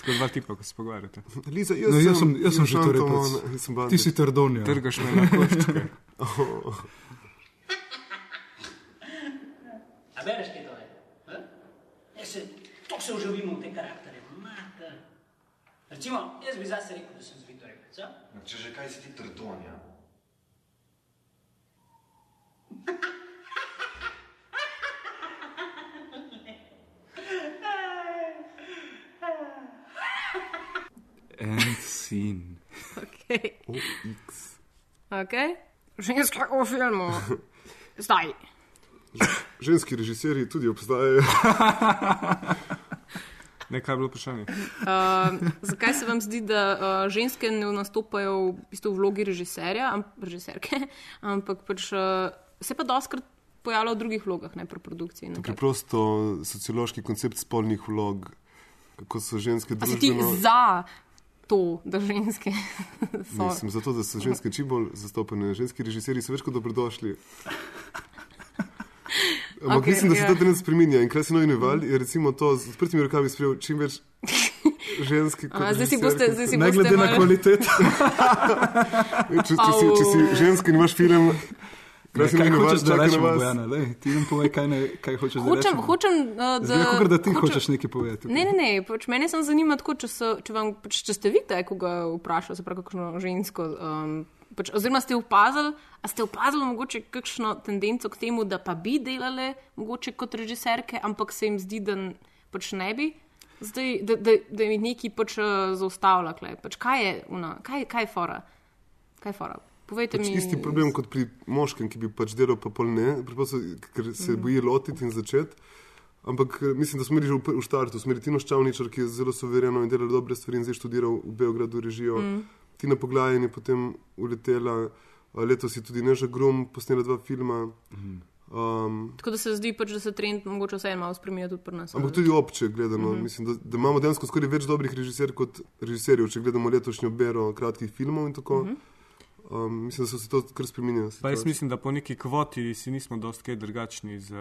tako dva tipa, ko se pogovarjate. Liza, jaz, No, jaz sem, jaz sem jaz že to rekel. Ti si Tardonija. Trgaš me na koščke. A bereš, kaj to je? Eh? Jaz se, to se uživim v te karaktere. Mater. Recimo, jaz bi zase rekel, da sem zvitorepec. a? Če že kaj si ti trdonja. En sin. Okay. OX. Okay. Ženska v filmu. Zdaj. Ženski režiserji tudi obstajajo. Nekaj je bilo vprašanje. Uh, zakaj se vam zdi, da uh, ženske ne nastopajo v, bistvu v vlogi režiserja, amp, režiserke, ampak pač, uh, se pa doskrat pojavlja v drugih vlogah, ne pri produkciji? nekako? Preprosto sociološki koncept spolnih vlog, kako so ženske A si ti družbeno. za to, da ženske so? Mislim, zato, da so ženske čim bolj zastopane. Ženski režiserji so več kot dobrodošli. Ampak okay, mislim, da se ja. ta trend spremenja in krasni novi val je recimo to z odprtimi rokami sprejel čim več ženski. kot zdaj si boste, zdaj si Ne boste glede na malo- kvaliteto. Če, če, si, če si ženska in imaš film, krasni Kaj novi val hočeš, da na vas. Bojana? Lej, ti nam povej, kaj, ne, kaj hočeš, da Hočem, rečemo. hočem, uh, da. Zdaj, kot da ti hočem- hočeš nekaj povedati. Ne, ne, ne, pač mene samo zanima, tako, če, so, če, vam, pač, če ste vi taj, koga vprašali, se pravi, kakšno žensko. Um, pač, oziroma ste opazili, a ste opazili mogoče kakšno tendenco k temu, da pa bi delale mogoče kot režiserke, ampak se jim zdi, da pač ne bi. Zdaj, da, da, da jih neki pač uh, zaustavlja. kle. Pač, kaj je una, kaj, kaj je fora? Kaj je fora? Povejte Pač mi. isti problem kot pri moškem, ki bi pač delal, pa pol ne, preprosto, ker se Mhm. boji lotiti in začeti. Ampak eh, mislim, da smo imeli že v, v štartu, smo imeli Tino Ščavničar, ki je zelo suvereno in delal dobre stvari in zdaj študiral v Beogradu režijo. Mm. Tina Poglajen je potem uletela, eh, letos je tudi Neža Grum posnela dva filma. Um, Tako da se zdi, pač, da se trend mogoče vseeno malo spremenja tudi pri nas. ampak tudi obče gledano, mm -hmm. mislim, da, da imamo dejansko skoraj več dobrih režiserjev kot režiserjev, če gledamo letošnjo bero kratkih filmov in tako. Mm -hmm. um, mislim, da so se to kar spremenjalo. Pa jaz mislim, da po neki kvoti si nismo dosti kaj drugačni z,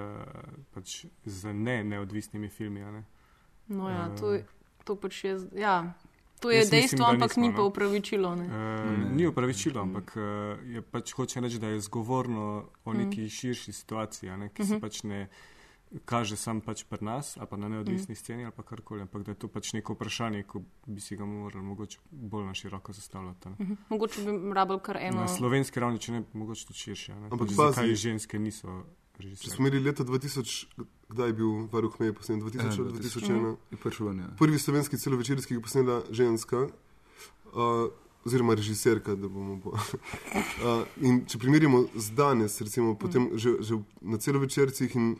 pač, z ne neodvisnimi filmi. a Ne? No, ja, to, je- to pač je. Ja, to je Jaz mislim, dejstvo, da ampak nismo, ni no. pa upravičilo. Ne. Uh, ni upravičilo, ampak uh, je pač hoče reči, da je zgovorno o Mhm. neki širši situaciji, a ne, ki se pač ne kaže sam pač pri nas ali pa na neodvisni Mhm. sceni ali pa karkoli, ampak da je to pač neko vprašanje, ko bi si ga morali mogoče bolj na široko zastavljati. a ne. Mogoče bi rabili kar eno. Na slovenski ravni, če ne, mogoče tudi širše. a ne. Ampak pazi. zakaj ženske niso Če režiserke? smo imeli leta 2000, kdaj je bil Varuh Meje posnet? 2000 Ja, ali 2001. Je prvi ven, ja. Prvi slovenski celovečer, ki je posnela ženska, uh, oziroma režiserka, da bomo. Bo. uh, in če primerjamo z danes, recimo, potem že, že na celovečercih in,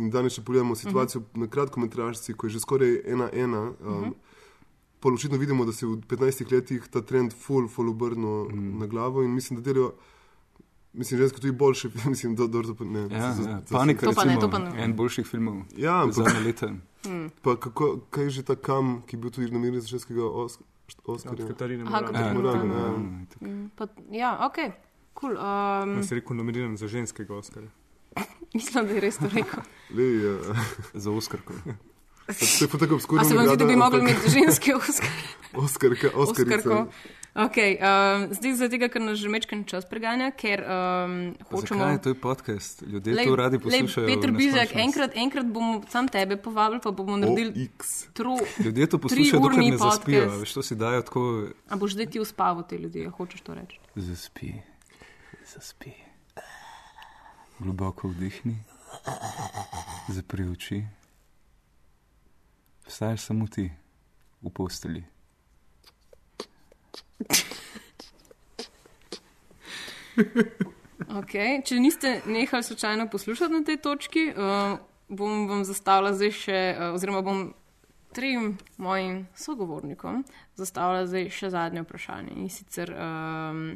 in danes, če pogledamo situacijo uh -huh. na kratkometražci, ko je že skoraj ena ena. Um, uh -huh. Pol očitno vidimo, da se je v 15 letih ta trend full, full obrnil mm. na glavo in mislim, da delajo. Mislim, ženske tudi boljše, mislim, da dobro, da ne. Ja, za- ja. Panika, To pa ne, to pa ne. en boljših filmov. Ja, ampak Zadnje leta. Pa kako, kaj je že ta kam, ki je bil tudi nominiran za ženskega Os- Od Oskarja? Katarine Aha, Morane. Katarina Morane, Morane. ja. tako. Pa, ja, ok, cool. Um, Jaz sem rekel nominiran za ženskega Oskarja. mislim, da je res to rekel. Lej, uh, Za Oskarko. To je pa tako obskurno. Se vam zdi, da bi mogli imeti ženski Oskar? Oskarka, Oskarica. Oskarko. Okay, um, zdaj zaradi tega, ker nas že mečken čas preganja, ker um, hočemo. Zakaj to je podcast? Ljudje Lej- to radi lej, poslušajo. Petr Bizjak, neskončnost. enkrat, enkrat bomo sam tebe povabili, pa bomo naredili tro, Ljudje to poslušajo, dokler ne zaspijo. podcast. Veš, to si dajo tako. A boš zdaj ti uspal te ljudi, hočeš to reči? Zaspi, zaspi. Globoko vdihni, zapri oči. Vstaješ samo ti v posteli. Okay. Če niste nehali slučajno poslušati na tej točki, uh, bom vam zastavila zdaj še, uh, oziroma bom trem mojim sogovornikom zastavila zdaj še zadnje vprašanje. In sicer um,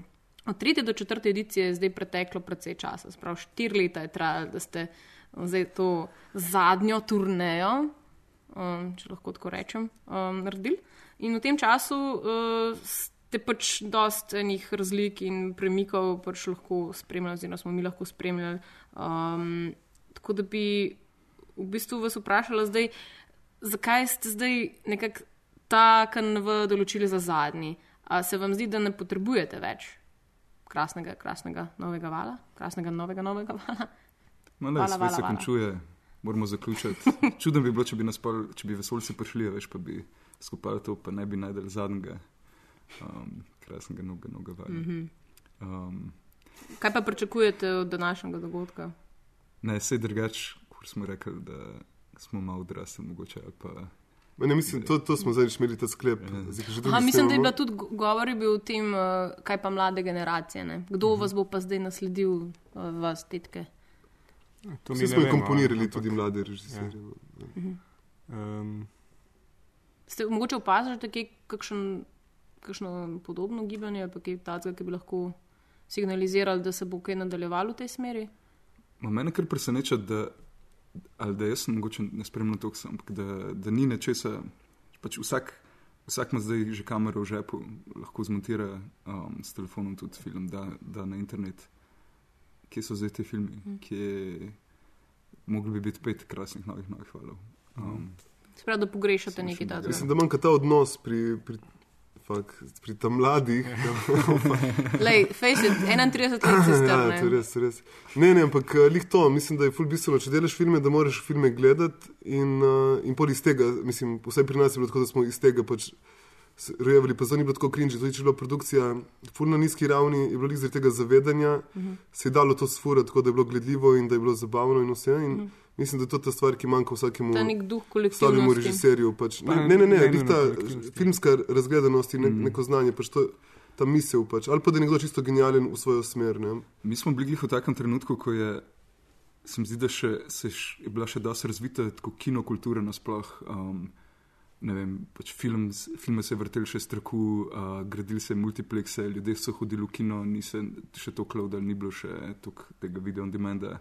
od tretje do četrte edicije je zdaj preteklo precej časa, sprav štiri leta je trajalo, da ste zdaj to zadnjo turnejo, um, če lahko tako rečem, um, naredili. In v tem času uh, ste pač dost enih razlik in premikov pač lahko spremljali, oziroma smo mi lahko spremljali. Um, tako da bi v bistvu vas vprašala zdaj, zakaj ste zdaj nekako ta KNV določili za zadnji? A se vam zdi, da ne potrebujete več krasnega, krasnega novega vala, krasnega novega novega vala? No, ne, Vala, vala, se vala. končuje, moramo zaključiti. Čudno bi bilo, če bi, nas pol, če bi vesoljci prišli, veš, pa bi skupaj to, pa ne bi najdel zadnjega um, krasnega novega novega vala. Mhm. Um, Kaj pa pričakujete od današnjega dogodka? ne, sej drugač, kot smo rekli, da smo malo odrasli, mogoče. ali Pa, Ma Ne, mislim, to, to smo zdaj imeli ta sklep. Zdaj, že drugi Aha, mislim, da je bila tudi go- govor bil o tem, uh, kaj pa mlade generacije. Ne? Kdo Mhm. vas bo pa zdaj nasledil, uh, vas, tetke? To Vsi smo jih vemo, komponirali, ampak- tudi mladi režiserji. Ja. Um, Ste mogoče opazili kje kakšen, kakšno podobno gibanje ali pa kaj takega, ki bi lahko signalizirali, da se bo kaj nadaljevalo v tej smeri? Ma mene kar preseneča, da, ali da jaz mogoče ne spremljam to, ampak da, da ni nečesa. Pač vsak, vsak ima zdaj že kamero v žepu, lahko zmontira um, s telefonom tudi film, da, da na internet. Kje so zdaj ti filmi, Mhm. kje mogli bi biti pet krasnih novih novih valov. Um, Sprav, da pogrešate nekaj takega. Mislim, da manjka ta odnos pri, pri, fak, pri tam mladih. Lej, face it, 31 let si star, ja, ne? to je res, res. Ne, ne, ampak eh, lih to, mislim, da je ful bistveno, če delaš filme, da moraš filme gledati in, uh, in pol iz tega, mislim, vsaj pri nas je bilo tako, da smo iz tega pač rojevali, pa zdaj ni bilo tako cringe, tudi če je bila produkcija ful na nizki ravni, je bilo zaradi tega zavedanja, Mhm. se je dalo to sfurati, tako da je bilo gledljivo in da je bilo zabavno in vse. In Mhm. Mislim, da je to ta stvar, ki manjka vsakemu stalnemu režiserju. Pač. Pa Ne, ne, ne, ne ne, ne ta filmska razgledanost in ne, neko znanje, pač to, ta misel, pač. ali pa da je nekdo čisto genijalen v svojo smer. Ne. Mi smo bili v takem trenutku, ko je, se mi zdi, da še, se je bila še dosti razvita tako kinokultura nasploh. Um, vem, pač film, filme se je vrteli še strahu, uh, gradili se multiplekse, ljudje so hodili v kino, ni se še to cloudal, ni bilo še toliko tega video on demanda.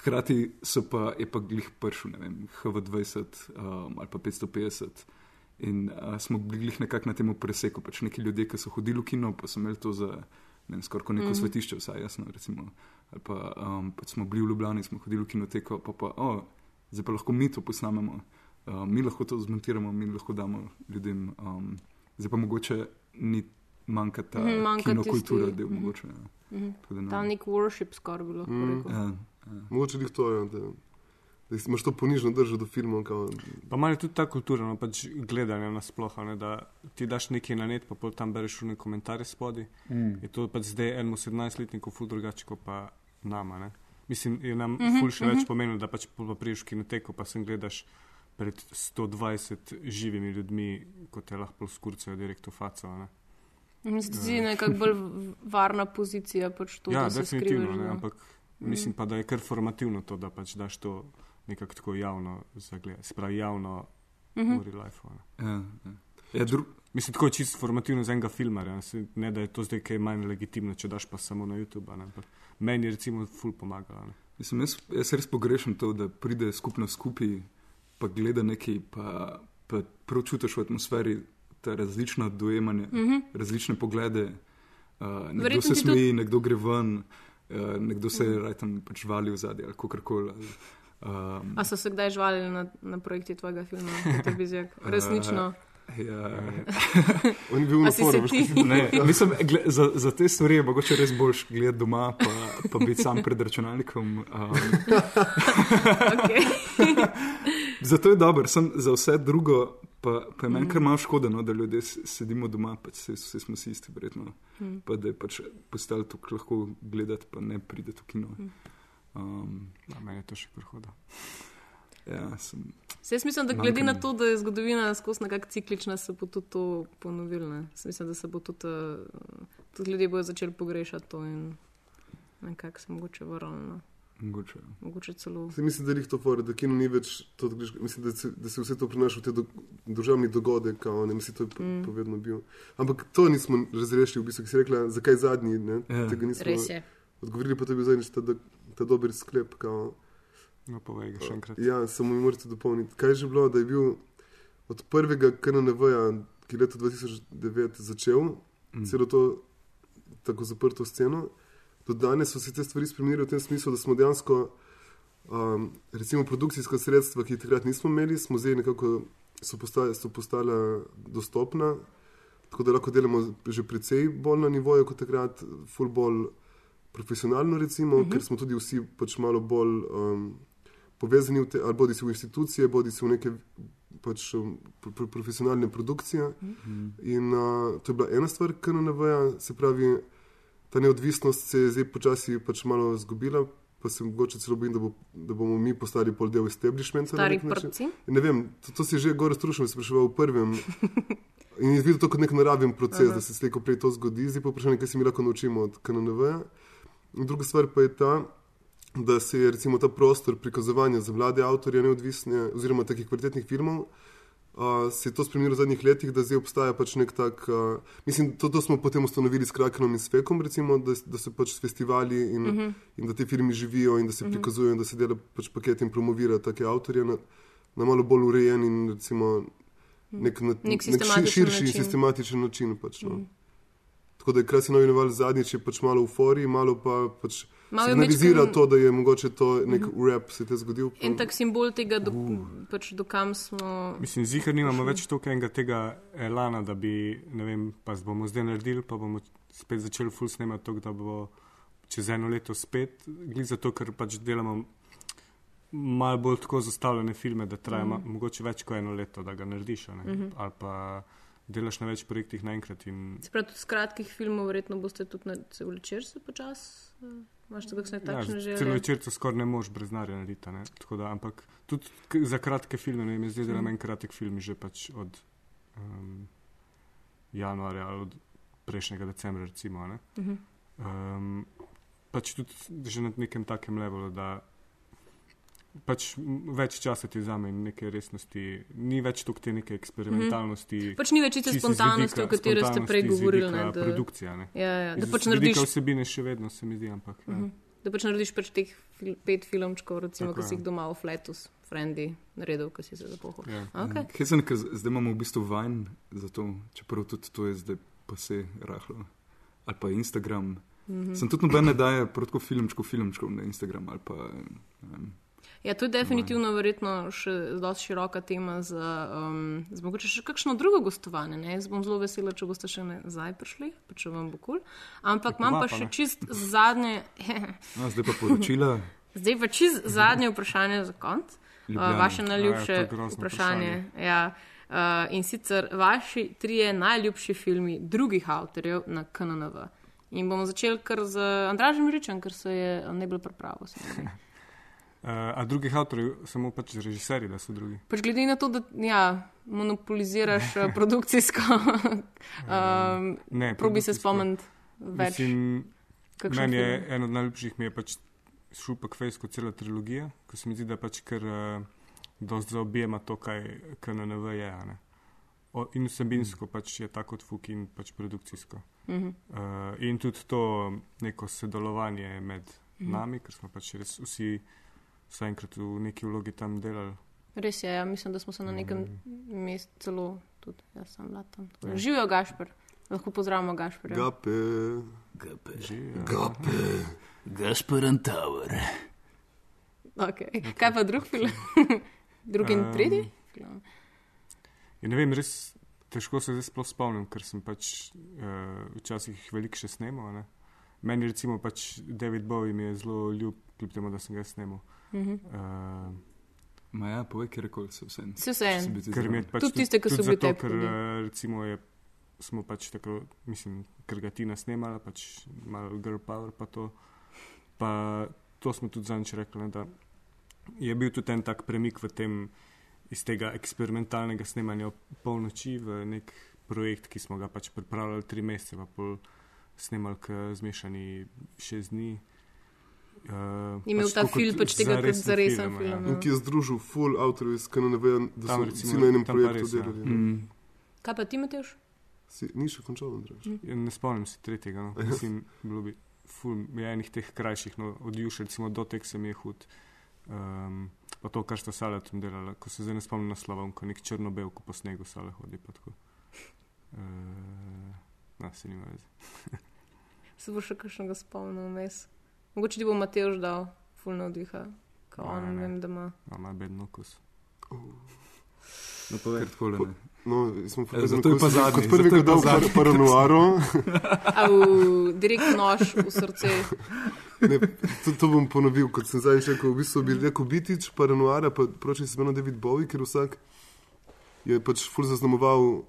Hkrati so pa, je pa glih prišel, ne vem, HV20 um, ali pa 550. In uh, smo bili glih nekako na tem preseku, pač neki ljudje, ki so hodili v kino, pa so imeli to za ne vem, skoraj neko mm. svetišče, vsaj jasno. Recimo. Ali pa um, pač smo bili v Ljubljani, smo hodili v kinoteko, pa pa, oh, zdaj pa lahko mi to posnamemo, uh, mi lahko to zmontiramo, mi lahko damo ljudem. Um, zdaj pa mogoče ni manjka ta Mhm, mm, manjka kinokultura, tisti- del mhm. mogoče. Ja. Mhm. Tako da ne Ta vem. nek worship skoraj bi lahko Mm. rekel. Ja, ja. Mogoče jih to je, da, da imaš to ponižno držo do filmov. Kao, Pa malo je tudi ta kultura, no, pač gledanje nasploh, ne, da ti daš nekaj na net, pa pol tam bereš v komentarje spodaj. Mm. Je to pač zdaj enemu 17-letniku ful drugače, kot pa nama. Ne. Mislim, je nam mm -hmm, ful še mm -hmm. več pomenilo, da pač pa priješ v kinoteko, pa sem gledaš pred 120 živimi ljudmi, kot te lahko skurcajo direkt v faco. Ne. Se zdi nekako bolj varna pozicija, pač to, ja, definitivno, skrivaš. ne, da- ampak Mm. mislim pa, da je kar formativno to, da pač daš to nekako tako javno zagledati, se pravi javno Mhm. v real life. Ja, ja. Ja, dru... Mislim, tako je čisto formativno za enega filmarja, ne, Se- ne da je to zdaj kaj manj legitimno, če daš pa samo na YouTube. Ne, ampak meni je recimo ful pomagalo. Ne. Mislim, jaz, jaz res pogrešam to, da pride skupno skupaj, pa gleda nekaj, pa, pa prav čutiš v atmosferi ta različna dojemanja, mm Mhm. -hmm. različne poglede. Uh, nekdo Verjetno se smeji, tudi- nekdo gre ven, uh, nekdo se Mhm. mm. raj tam pač vali v zadje ali kakorkoli. ali, Um, A so se kdaj žvalili na, na projekti tvojega filma, Peter Bizjak? Resnično. Ja. On je bil A na forumu. ti? Ne, mislim, gle, za, za te stvari je mogoče res boljš gledati doma, pa, pa biti sam pred računalnikom. Um, Okay. Zato je dobro, sem za vse drugo, pa, pa je meni kar malo škoda, no, da ljudje sedimo doma, pač vse, vse smo si isti, verjetno. Mhm. Pa da je pač postali tukaj lahko gledati, pa ne pride v kino. Mhm. Um, Ja, meni je to še prihoda. ja, sem, Se jaz mislim, da Manjka glede na to, da je zgodovina skozi nekako ciklična, se bo tudi to ponovilo. Mislim, da se bo tudi, uh, tudi ljudje bodo začeli pogrešati to in nekako se mogoče vrnili. Mogoče. Mogoče celo. Se mislim, da je njih to fora, da kino ni več to, da greš, mislim, da se, da se vse to prenaša v te do, državni dogodek, kao, ne, mislim, to je Mm. povedno bil. Ampak to nismo razrešili, v bistvu, ki si rekla, zakaj zadnji, ne, Ja. tega nismo Res je. odgovorili, pa to je bil zadnjič ta, ta dober sklep, kao, No, povej ga še enkrat. Ja, samo mi morate dopolniti. Kaj je že bilo, da je bil od prvega KNNV-ja, ki je leta 2009 začel, mm. celo to tako zaprto sceno, do danes so se te stvari spremenile v tem smislu, da smo dejansko, um, recimo, produkcijska sredstva, ki jih takrat nismo imeli, smo zdaj nekako so postala, so postala dostopna, tako da lahko delamo že precej bolj na nivoju kot takrat, full bolj profesionalno, recimo, uh -huh. ker smo tudi vsi pač malo bolj um, povezani te, ali bodi si v institucije, bodi si v neke pač, um, pro, pro, profesionalne produkcije. Uh -huh. In uh, to je bila ena stvar, ki nam navaja, se pravi, ta neodvisnost se je zdaj počasi pač malo izgubila. Pa se mogoče celo bojim, da, bo, da bomo mi postali pol del establishmenta. Stari prci? Ne vem, to, to si že gore strušil, spraševal v prvem. In je videl to kot nek naraven proces, Aha. da se slejko prej to zgodi. Zdaj pa vprašanje, kaj se mi lahko naučimo od KNNV. In druga stvar pa je ta, da se je recimo ta prostor prikazovanja za mlade avtorje neodvisne oziroma takih kvalitetnih filmov. Uh, se je to spremenilo v zadnjih letih, da zdaj obstaja pač nek tak. Uh, mislim, to, to smo potem ustanovili s Krakenom in Svekom, recimo, da, da se pač festivali in, uh Mhm. -huh. in da ti filmi živijo in da se uh -huh. prikazujejo in da se dela pač paket in promovira take avtorje na, na malo bolj urejen in recimo nek, na, Nek nek ši, sistematičen širši način. sistematičen način. Pač, no. Mhm. Tako da je krasni novi naval zadnjič je pač malo v fori, malo pa pač signalizira majčkeno- to, da je mogoče to nek Mhm. rap se te zgodil. En tak simbol tega, do, pač do kam smo. Mislim, zihar nimamo več toliko enega tega elana, da bi, ne vem, pa bomo zdaj naredili, pa bomo spet začeli full snemati to, da bo čez eno leto spet, glede zato, ker pač delamo malo bolj tako zastavljene filme, da traja mm. mogoče več kot eno leto, da ga narediš, a ne? Mhm. ali pa delaš na več projektih naenkrat in Se pravi, tudi z kratkih filmov, verjetno boste tudi na cel večer se počasi. Uh, Imaš tudi kakšne takšne Ja, želje? celo večerca skoraj ne moš brez narja narediti. Da, ampak tudi za kratke filme, ne vem, zdaj delam Mhm. en kratek film že pač od um, januarja ali od prejšnjega decembra, recimo. a ne. Mhm. Um, pač tudi že na nekem takem levelu, da pač več časa ti vzame in neke resnosti, ni več toliko te neke eksperimentalnosti. Mhm. Pač ni več z spontanosti, o kateri ste prej govorili, ne, da- Produkcija, ne. Ja, ja, da pač narediš- vsebine še vedno se mi zdi, ampak. ja. Mhm. Da pač narediš pač teh fil pet filmčkov, recimo, Tako ki si jih doma v fletu, frendi, naredil, ki si se zapohal. Ja. Okay. Hezen, ker zdaj imamo v bistvu Vine, zato, čeprav tudi to je zdaj pa se rahlo. Ali pa Instagram. Mhm. Sem tudi noben ne daje protko filmčkov, filmčkov na Instagram ali pa. ne vem. Ja, to je definitivno verjetno še dosti široka tema za, um, za mogoče še kakšno drugo gostovanje. Ne? Jaz bom zelo vesela, če boste še nazaj prišli, pa če vam bo kul. Cool. Ampak imam pa povabila. še čist zadnje, No, zdaj pa poročila. zdaj pa čist zadnje vprašanje za konc. Uh, Ljubljana. vaše A, najljubše ja, to je grozno vprašanje. Ja. Uh, in sicer vaši trije najljubši filmi drugih avtorjev na KNNV. In bomo začeli kar z Andražem Ričem, ker se je najbolj pripravil. se mi zdi. Uh, a drugih avtorjev, samo pač režiserji, da so drugi. Pač glede na to, da ja, monopoliziraš eh, produkcijsko, um, Ne, probi se spomniti več. Mislim, meni je film. en od najljubših mi je pač Šupak Fejsko cela trilogija, ko se mi zdi, da pač kar uh, dosti zaobjema to, kaj KNNV je. ne. O, in vsebinsko pač je tako kot Fuk in pač produkcijsko. Mhm. Uh, in tudi to neko sodelovanje med Mhm. nami, ker smo pač res vsi vsaj enkrat v neki vlogi tam delali. Res je, ja, mislim, da smo se na nekem mestu celo, tudi jaz sem bila tam. Ja. Živijo Gašpr, lahko pozdravimo Gašprja. Gape. Gape. Živijo. Gape. Gaspar Tower. Okay. Kaj pa drug film? Drugi in Em, tretji? film? Ja, ne vem, res težko se zdaj sploh spomnim, ker sem pač uh, včasih veliko še snemal. Ne? Meni recimo pač David Bowie mi je zelo ljub, kljub temu, da sem ga snemal. Mhm. Uh, Ma ja, povej, kjer koli se vse. Se vseeno. se bi ti ker mi je pač Tudi tiste, ki so bili tebi ker eh, recimo je, smo pač tako, mislim, ker ga Tina snemala, pač malo girl power pa to. Pa to smo tudi zanč rekli, ne, da je bil tudi en tak premik v tem, iz tega eksperimentalnega snemanja polnoči v nek projekt, ki smo ga pač pripravljali tri mesece, pa pol snemali k zmešani šest dni. Uh, imel ta film pač tega kot zaresen film, ja. In ki je združil full avtorjev iz KNV, da Tam so recimo- vsi na enem projektu res, ja. delali. Mm. Kaj pa ti, Matejš? Si, ni še končal, Andrej. Ja, ne spomnim se tretjega. No. Mislim, bilo bi ful, je enih teh krajših, no, od Juša, recimo do tek se mi je hud. Um, pa to, kar sta sale tam delala, ko se zdaj ne spomnim naslova, ko nek črno-bel, ko po snegu sale hodi. Pa tako. Uh, na, se nima veze. Se bo še kakšnega spomnil vmes. Mogoče ti bo Matejš dal fulno oddiha. Ko Ne, on ne. vem, da ima. No, ima bedno okus. No, povej. Takole ne. No, smo Ja, zato je pa zadnji, Kot prvi, pa dal zadnji. par, paranoaro. V direkt nož v srce. Ne, to, to bom ponovil, kot sem zdaj rekel. V bistvu bi rekel Bitič, paranoara, pa proči se imeno David Bowie, ker vsak je pač ful zaznamoval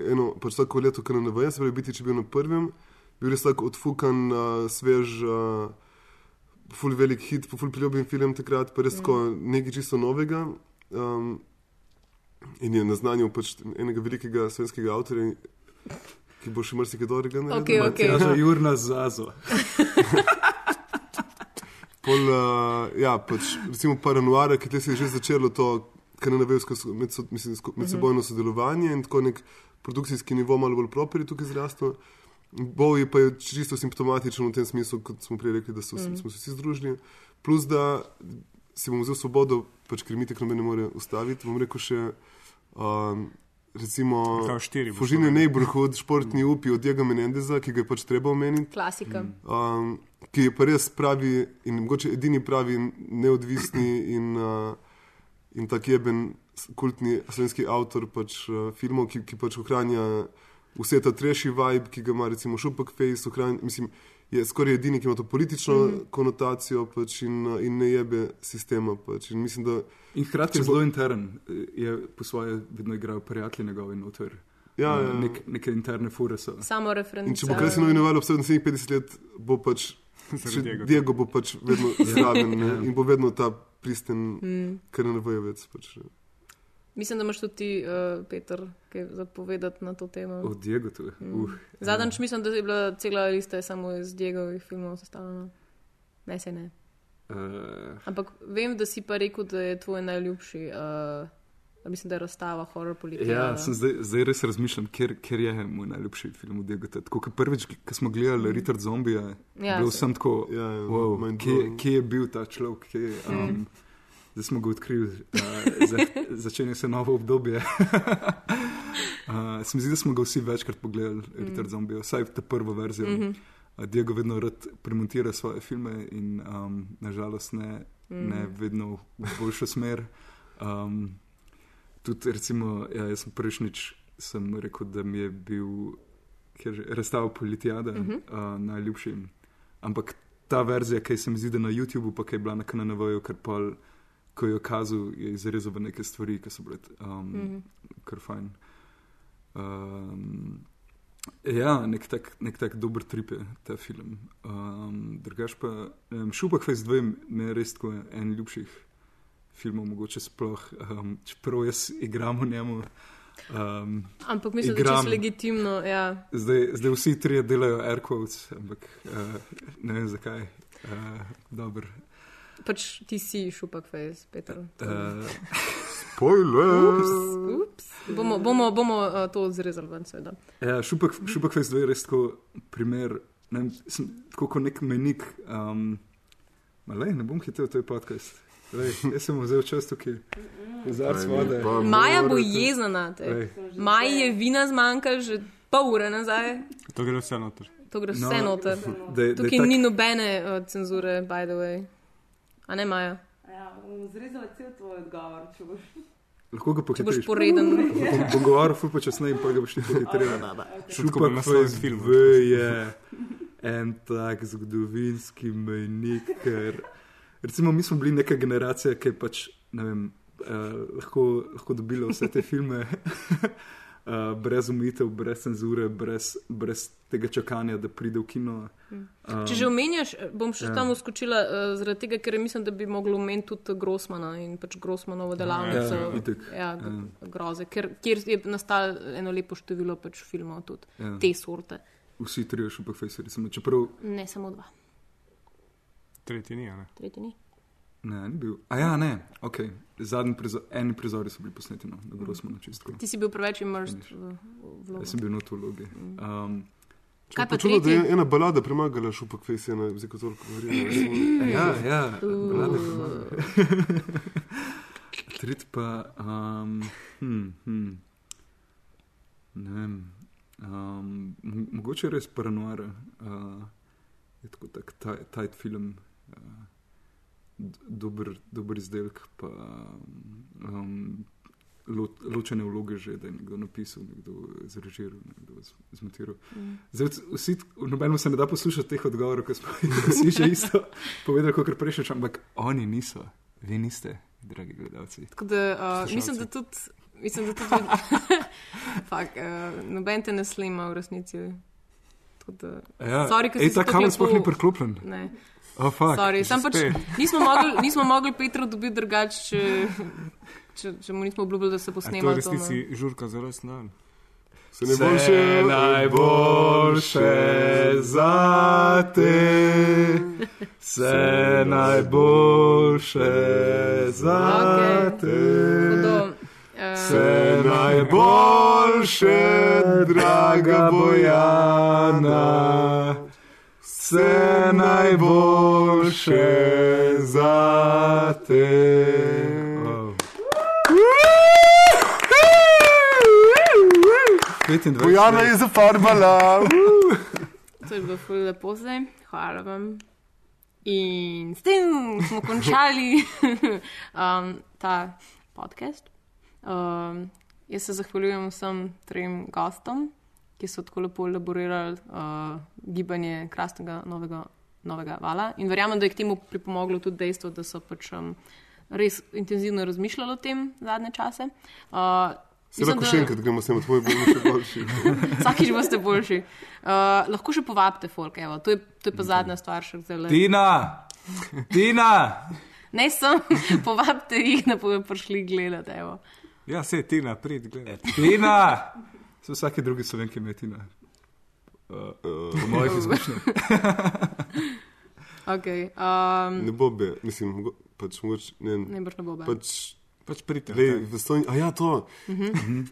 eno, pač vsako leto, kar na vrhu, se pravi, Bitič je bil na prvem, bil res tako odfukan, uh, svež, uh, ful velik hit, ful priljubljen film takrat, pa res tako nekaj čisto novega. Um, in je naznanil pač enega velikega slovenskega avtorja, ki bo še marsikaj dobrega naredil. Okej, okej. Matjaža Jurna Zazo. Pol, uh, ja, pač, recimo paranoara, ki se je že začelo to kanadavsko med, mislim, sko- medsebojno sodelovanje in tako nek produkcijski nivo malo bolj proper je tukaj zrastel. Bowie pa je čisto simptomatičen v tem smislu, kot smo prej rekli, da so, mm. smo se vsi združili. Plus, da si bom vzel svobodo, pač, ker mi tako ne more ustaviti. Bom rekel še, um, recimo, Fužine povedal. Neighborhood, športni upi od Diega Menendeza, ki ga je pač treba omeniti Klasika. um, ki je pa res pravi in mogoče edini pravi neodvisni in, uh, in tak jeben kultni slovenski avtor pač, uh, filmov, ki, ki pač ohranja vse ta treši vibe, ki ga ima recimo Šupak Face, ohranja, mislim, je skoraj edini, ki ima to politično mm -hmm. konotacijo pač, in, in ne jebe sistema. Pač. In mislim, da In hkrati je bo- zelo intern, je po svoje vedno igral prijatelji njegovi noter. Ja, Eh, ja, ja. Nek, neke interne fure so. Samo referenca. In če bo krasno imenovalo vse naslednjih 50 let, bo pač Diego. Diego bo pač vedno zraven ne, in bo vedno ta pristen, Mm. kar ne ve več. Pač. Mislim, da imaš tudi ti, uh, Peter, kaj zapovedati na to temo. Od Diego tu. Mm. Uh, Zadnjič mislim, da je bila cela lista samo iz Diegovih filmov sestavljena. Ne, se ne. uh, Ampak vem, da si pa rekel, da je tvoj najljubši, uh, mislim, da je razstava horror politika. ja, sem zdaj, zdaj res razmišljam, ker, ker je moj najljubši film od Diego. Tako kot prvič, ko smo gledali Richard Zombija, Ja, ja, bil se- sem tako, Ja, ja, wow, kje, kje je bil ta človek, kje, um, zdaj smo ga odkrili, uh, za, začenja se novo obdobje. uh, se mi zdi, da smo ga vsi večkrat pogledali, Richard Zombija, vsaj ta prvo verzijo. Mm -hmm. uh, Diego vedno rad premontira svoje filme in um, nažalost ne, ne vedno v boljšo smer. Um, tudi, recimo, ja, jaz sem prejšnjič sem rekel, da mi je bil razstav Politijada uh -huh. uh, najljubši. Ampak ta verzija, ki se mi zdi, da na YouTubu, pa ki je bila na KNV-ju, ker pol, ko jo kazal, je izrezal v neke stvari, ki so bile um, mm -hmm. kar fajn. Um, ja, nek tak, nek tak dober trip je ta film. Um, drugač pa, vem, Šupak Face 2 mi je res tako en ljubših filmov, mogoče sploh, um, čeprav jaz igram v njemu. Um, Ampak mislim, da je Igram. čisto legitimno. Ja. zdaj, zdaj vsi trije delajo air quotes, ampak uh, ne vem zakaj. Uh, Dobro. Pač ti si šupak face, Peter. Uh, Spoiler! Ups. Bomo, bomo, bomo uh, to zrezali ven, seveda. ja, šupak, šupak Face 2 je res tako primer, ne sem, tako kot nek menik. Um, Malej, ne bom hitel v tej podcast. Lej, jaz sem vzel čas tukaj, kozarc vode. Maja bo jezna na te. Maji je vina zmanjkalo že pol ure nazaj. To gre vse noter. To gre No, vse noter. Da, je- da je Tukaj tak- ni nobene uh, cenzure, by the way. A ne Maja? Ja, bom zrezala cel tvoj odgovor, če boš. Lahko ga Če boš poreden. Bom, bom govoril ful počasneje, pa ga boš pohitril. Tako bi naslov iz filma. V je en tak zgodovinski mejnik, ker recimo mi smo bili neka generacija, ki je pač, ne vem, uh, lahko, lahko dobila vse te filme uh, brez umitev, brez cenzure, brez, brez tega čakanja, da pride v kino. Um, Če že omenjaš, bom še ja. tam uskočila, uh, zaradi tega, ker mislim, da bi mogli omeniti tudi Grossmana in pač Grossmanovo delavnico. Ja, itak. ja, g- groze, ker, kjer je nastalo eno lepo število pač filmov tudi Ja. te sorte. Vsi trije šupafejseri, samo čeprav Ne samo dva, Tretji ni, a ne? tretji ni. Ne, ni bil. A ja, ne, ok. Zadnji prizor, eni prizori so bili posneti no, na Grossmanu čistko. Ti si bil preveč imrst v, v vlogo. Jaz sem bil not v vlogi. Um, Kaj pa Počulo, da je ena balada premagala šupak fejs, ena z toliko govorila. ja, ja, vlade pomaga. Tret pa, um, hm, hm, ne vem, um, mo- mogoče je res paranoara. Uh, je tako tak taj- tajt film, uh, dober, dober izdelek, pa um, lo, ločene vloge že, da je nekdo napisal, nekdo zrežiral, nekdo zmontiral. Mm. Zdaj, vsi, nobenemu se ne da poslušati teh odgovorov, ker smo vsi že isto povedali, kot prejšnjič, ampak oni niso, vi niste, dragi gledalci. Tako da, uh, mislim, da tudi. Mislim, da tudi. Fak, uh, noben te ne slima v resnici. Tako Da, Ja, sorry, ej, ta kamen sploh ni priklopljen. Ne. Oh, fuck. Sorry, sam pač nismo mogli, nismo mogli Petru dobiti drugače, če, če, če mu nismo obljubili, da se bo A to je snemal. resnici žurka za res dan. Se ne boljše, najboljše za te, vse najboljše za Okej. te. Hudo. Eh, Vse najboljše, draga Bojana, vse najboljše za te. Oh. 25. Bojana je zafarbala. To je bilo ful lepo zdaj, hvala vam. In s tem smo končali um, ta podcast. Um, jaz se zahvaljujem vsem trem gostom, ki so tako lepo elaborirali uh, gibanje krasnega novega, novega vala. In verjamem, da je k temu pripomoglo tudi dejstvo, da so pač um, res intenzivno razmišljali o tem zadnje čase. Uh, Se lahko da- še enkrat gremo s tem, tvoj bo še boljši. Vsakič boste boljši. Uh, lahko še povabite folk, evo. To je, to je pa zadnja stvar, še zdaj. Tina! Tina! Ne sem, povabite jih, da bodo prišli gledati. Evo. Ja, se ti napred, gledaj. Tina! So vsake druge slovenke ima Tina. Uh, uh, po mojih izkušnjah. Okay, um, Ne bo be, mislim, mogo- pač mogoče, ne vem. Najbrž ne bo be. Pač, pač pridite. Lej, v Stonji, a ja, to. Mhm.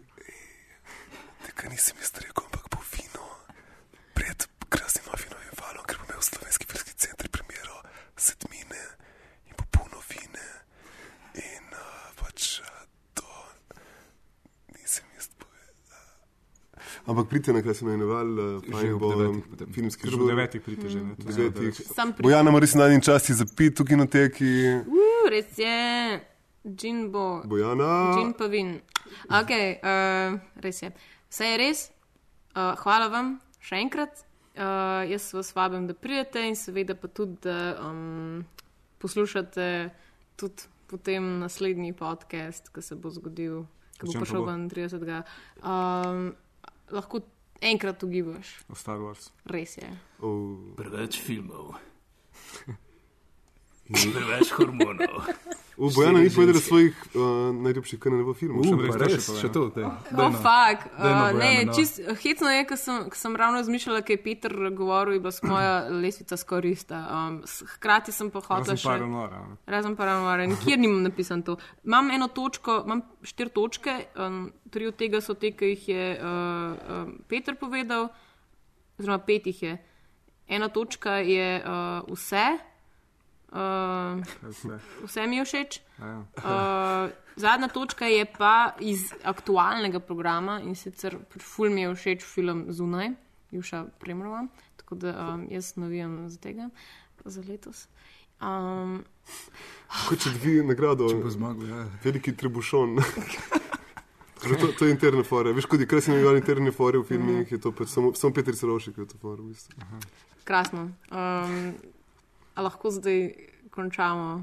Tega nisem jaz rekel, ampak bo vino. Pred krasnim vinovim valom, ker bo imel slovenski filmski center premiero sedmine in bo polno vine. In uh, pač uh, to nisem jaz povedal. Ampak pridite na krasni val, uh, Že fajn ob bo potem. filmski Ker ob žur. devetih pridite že, je devetih. Bojana mora res najni časti za pit v kinoteki. Uh, res je, džin bo. Bojana. Džin pa vin. Okay, uh, res je. Vse je res. Uh, hvala vam še enkrat. Uh, jaz vas vabim, da pridete in seveda pa tudi, da um, poslušate tudi potem naslednji podcast, ki se bo zgodil, ki bo prišel bo? ven 30. Um, lahko enkrat ugibaš. O Star Wars. Res je. Oh. Preveč filmov. Preveč hormonov. V Bojana ni povedala svojih uh, najljubših KNV filmov. Uh, Še res, starši še to, daj. Oh, fuck. Daj no, Uh, ne, no. čist, hecno je, ker sem, sem ravno razmišljala, kaj je Peter govoril, je bila s moja lesvica skorista. Um, hkrati sem pa hotela Razen še. Paranora, ne. Razen paranora, nikjer nimam napisan to. Imam eno točko, imam štiri točke, um, tri od tega so te, ki jih je uh, um, Peter povedal, oziroma pet jih je. Ena točka je uh, vse. Uh, vse? mi je všeč. Ja. Uh, zadnja točka je pa iz aktualnega programa in sicer ful mi je všeč film Zunaj, Juša Premrova, tako da um, jaz navijam za tega za letos. Um, Kot če dobi nagrado. Če bo zmagal, ja. Veliki trebušon. Že to, to je interne fore. Veš, kot je krasno imel interne fore v filmih, je to pač samo, samo Peter Cerovšek, ki je to fore. V bistvu. krasno. Um, a lahko zdaj končamo?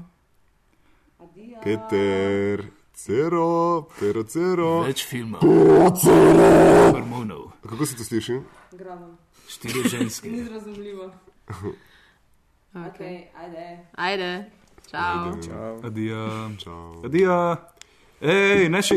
Peter, Cero, Pero Cero. Več filmov. Pero Cero. Hormonov. A Kako se to sliši? Gravo. Štiri ženske. Ni razumljivo. Okay, ajde. Ajde. Čau. Ajde. Adijo. Čau. Adijo. Ej, ne šit.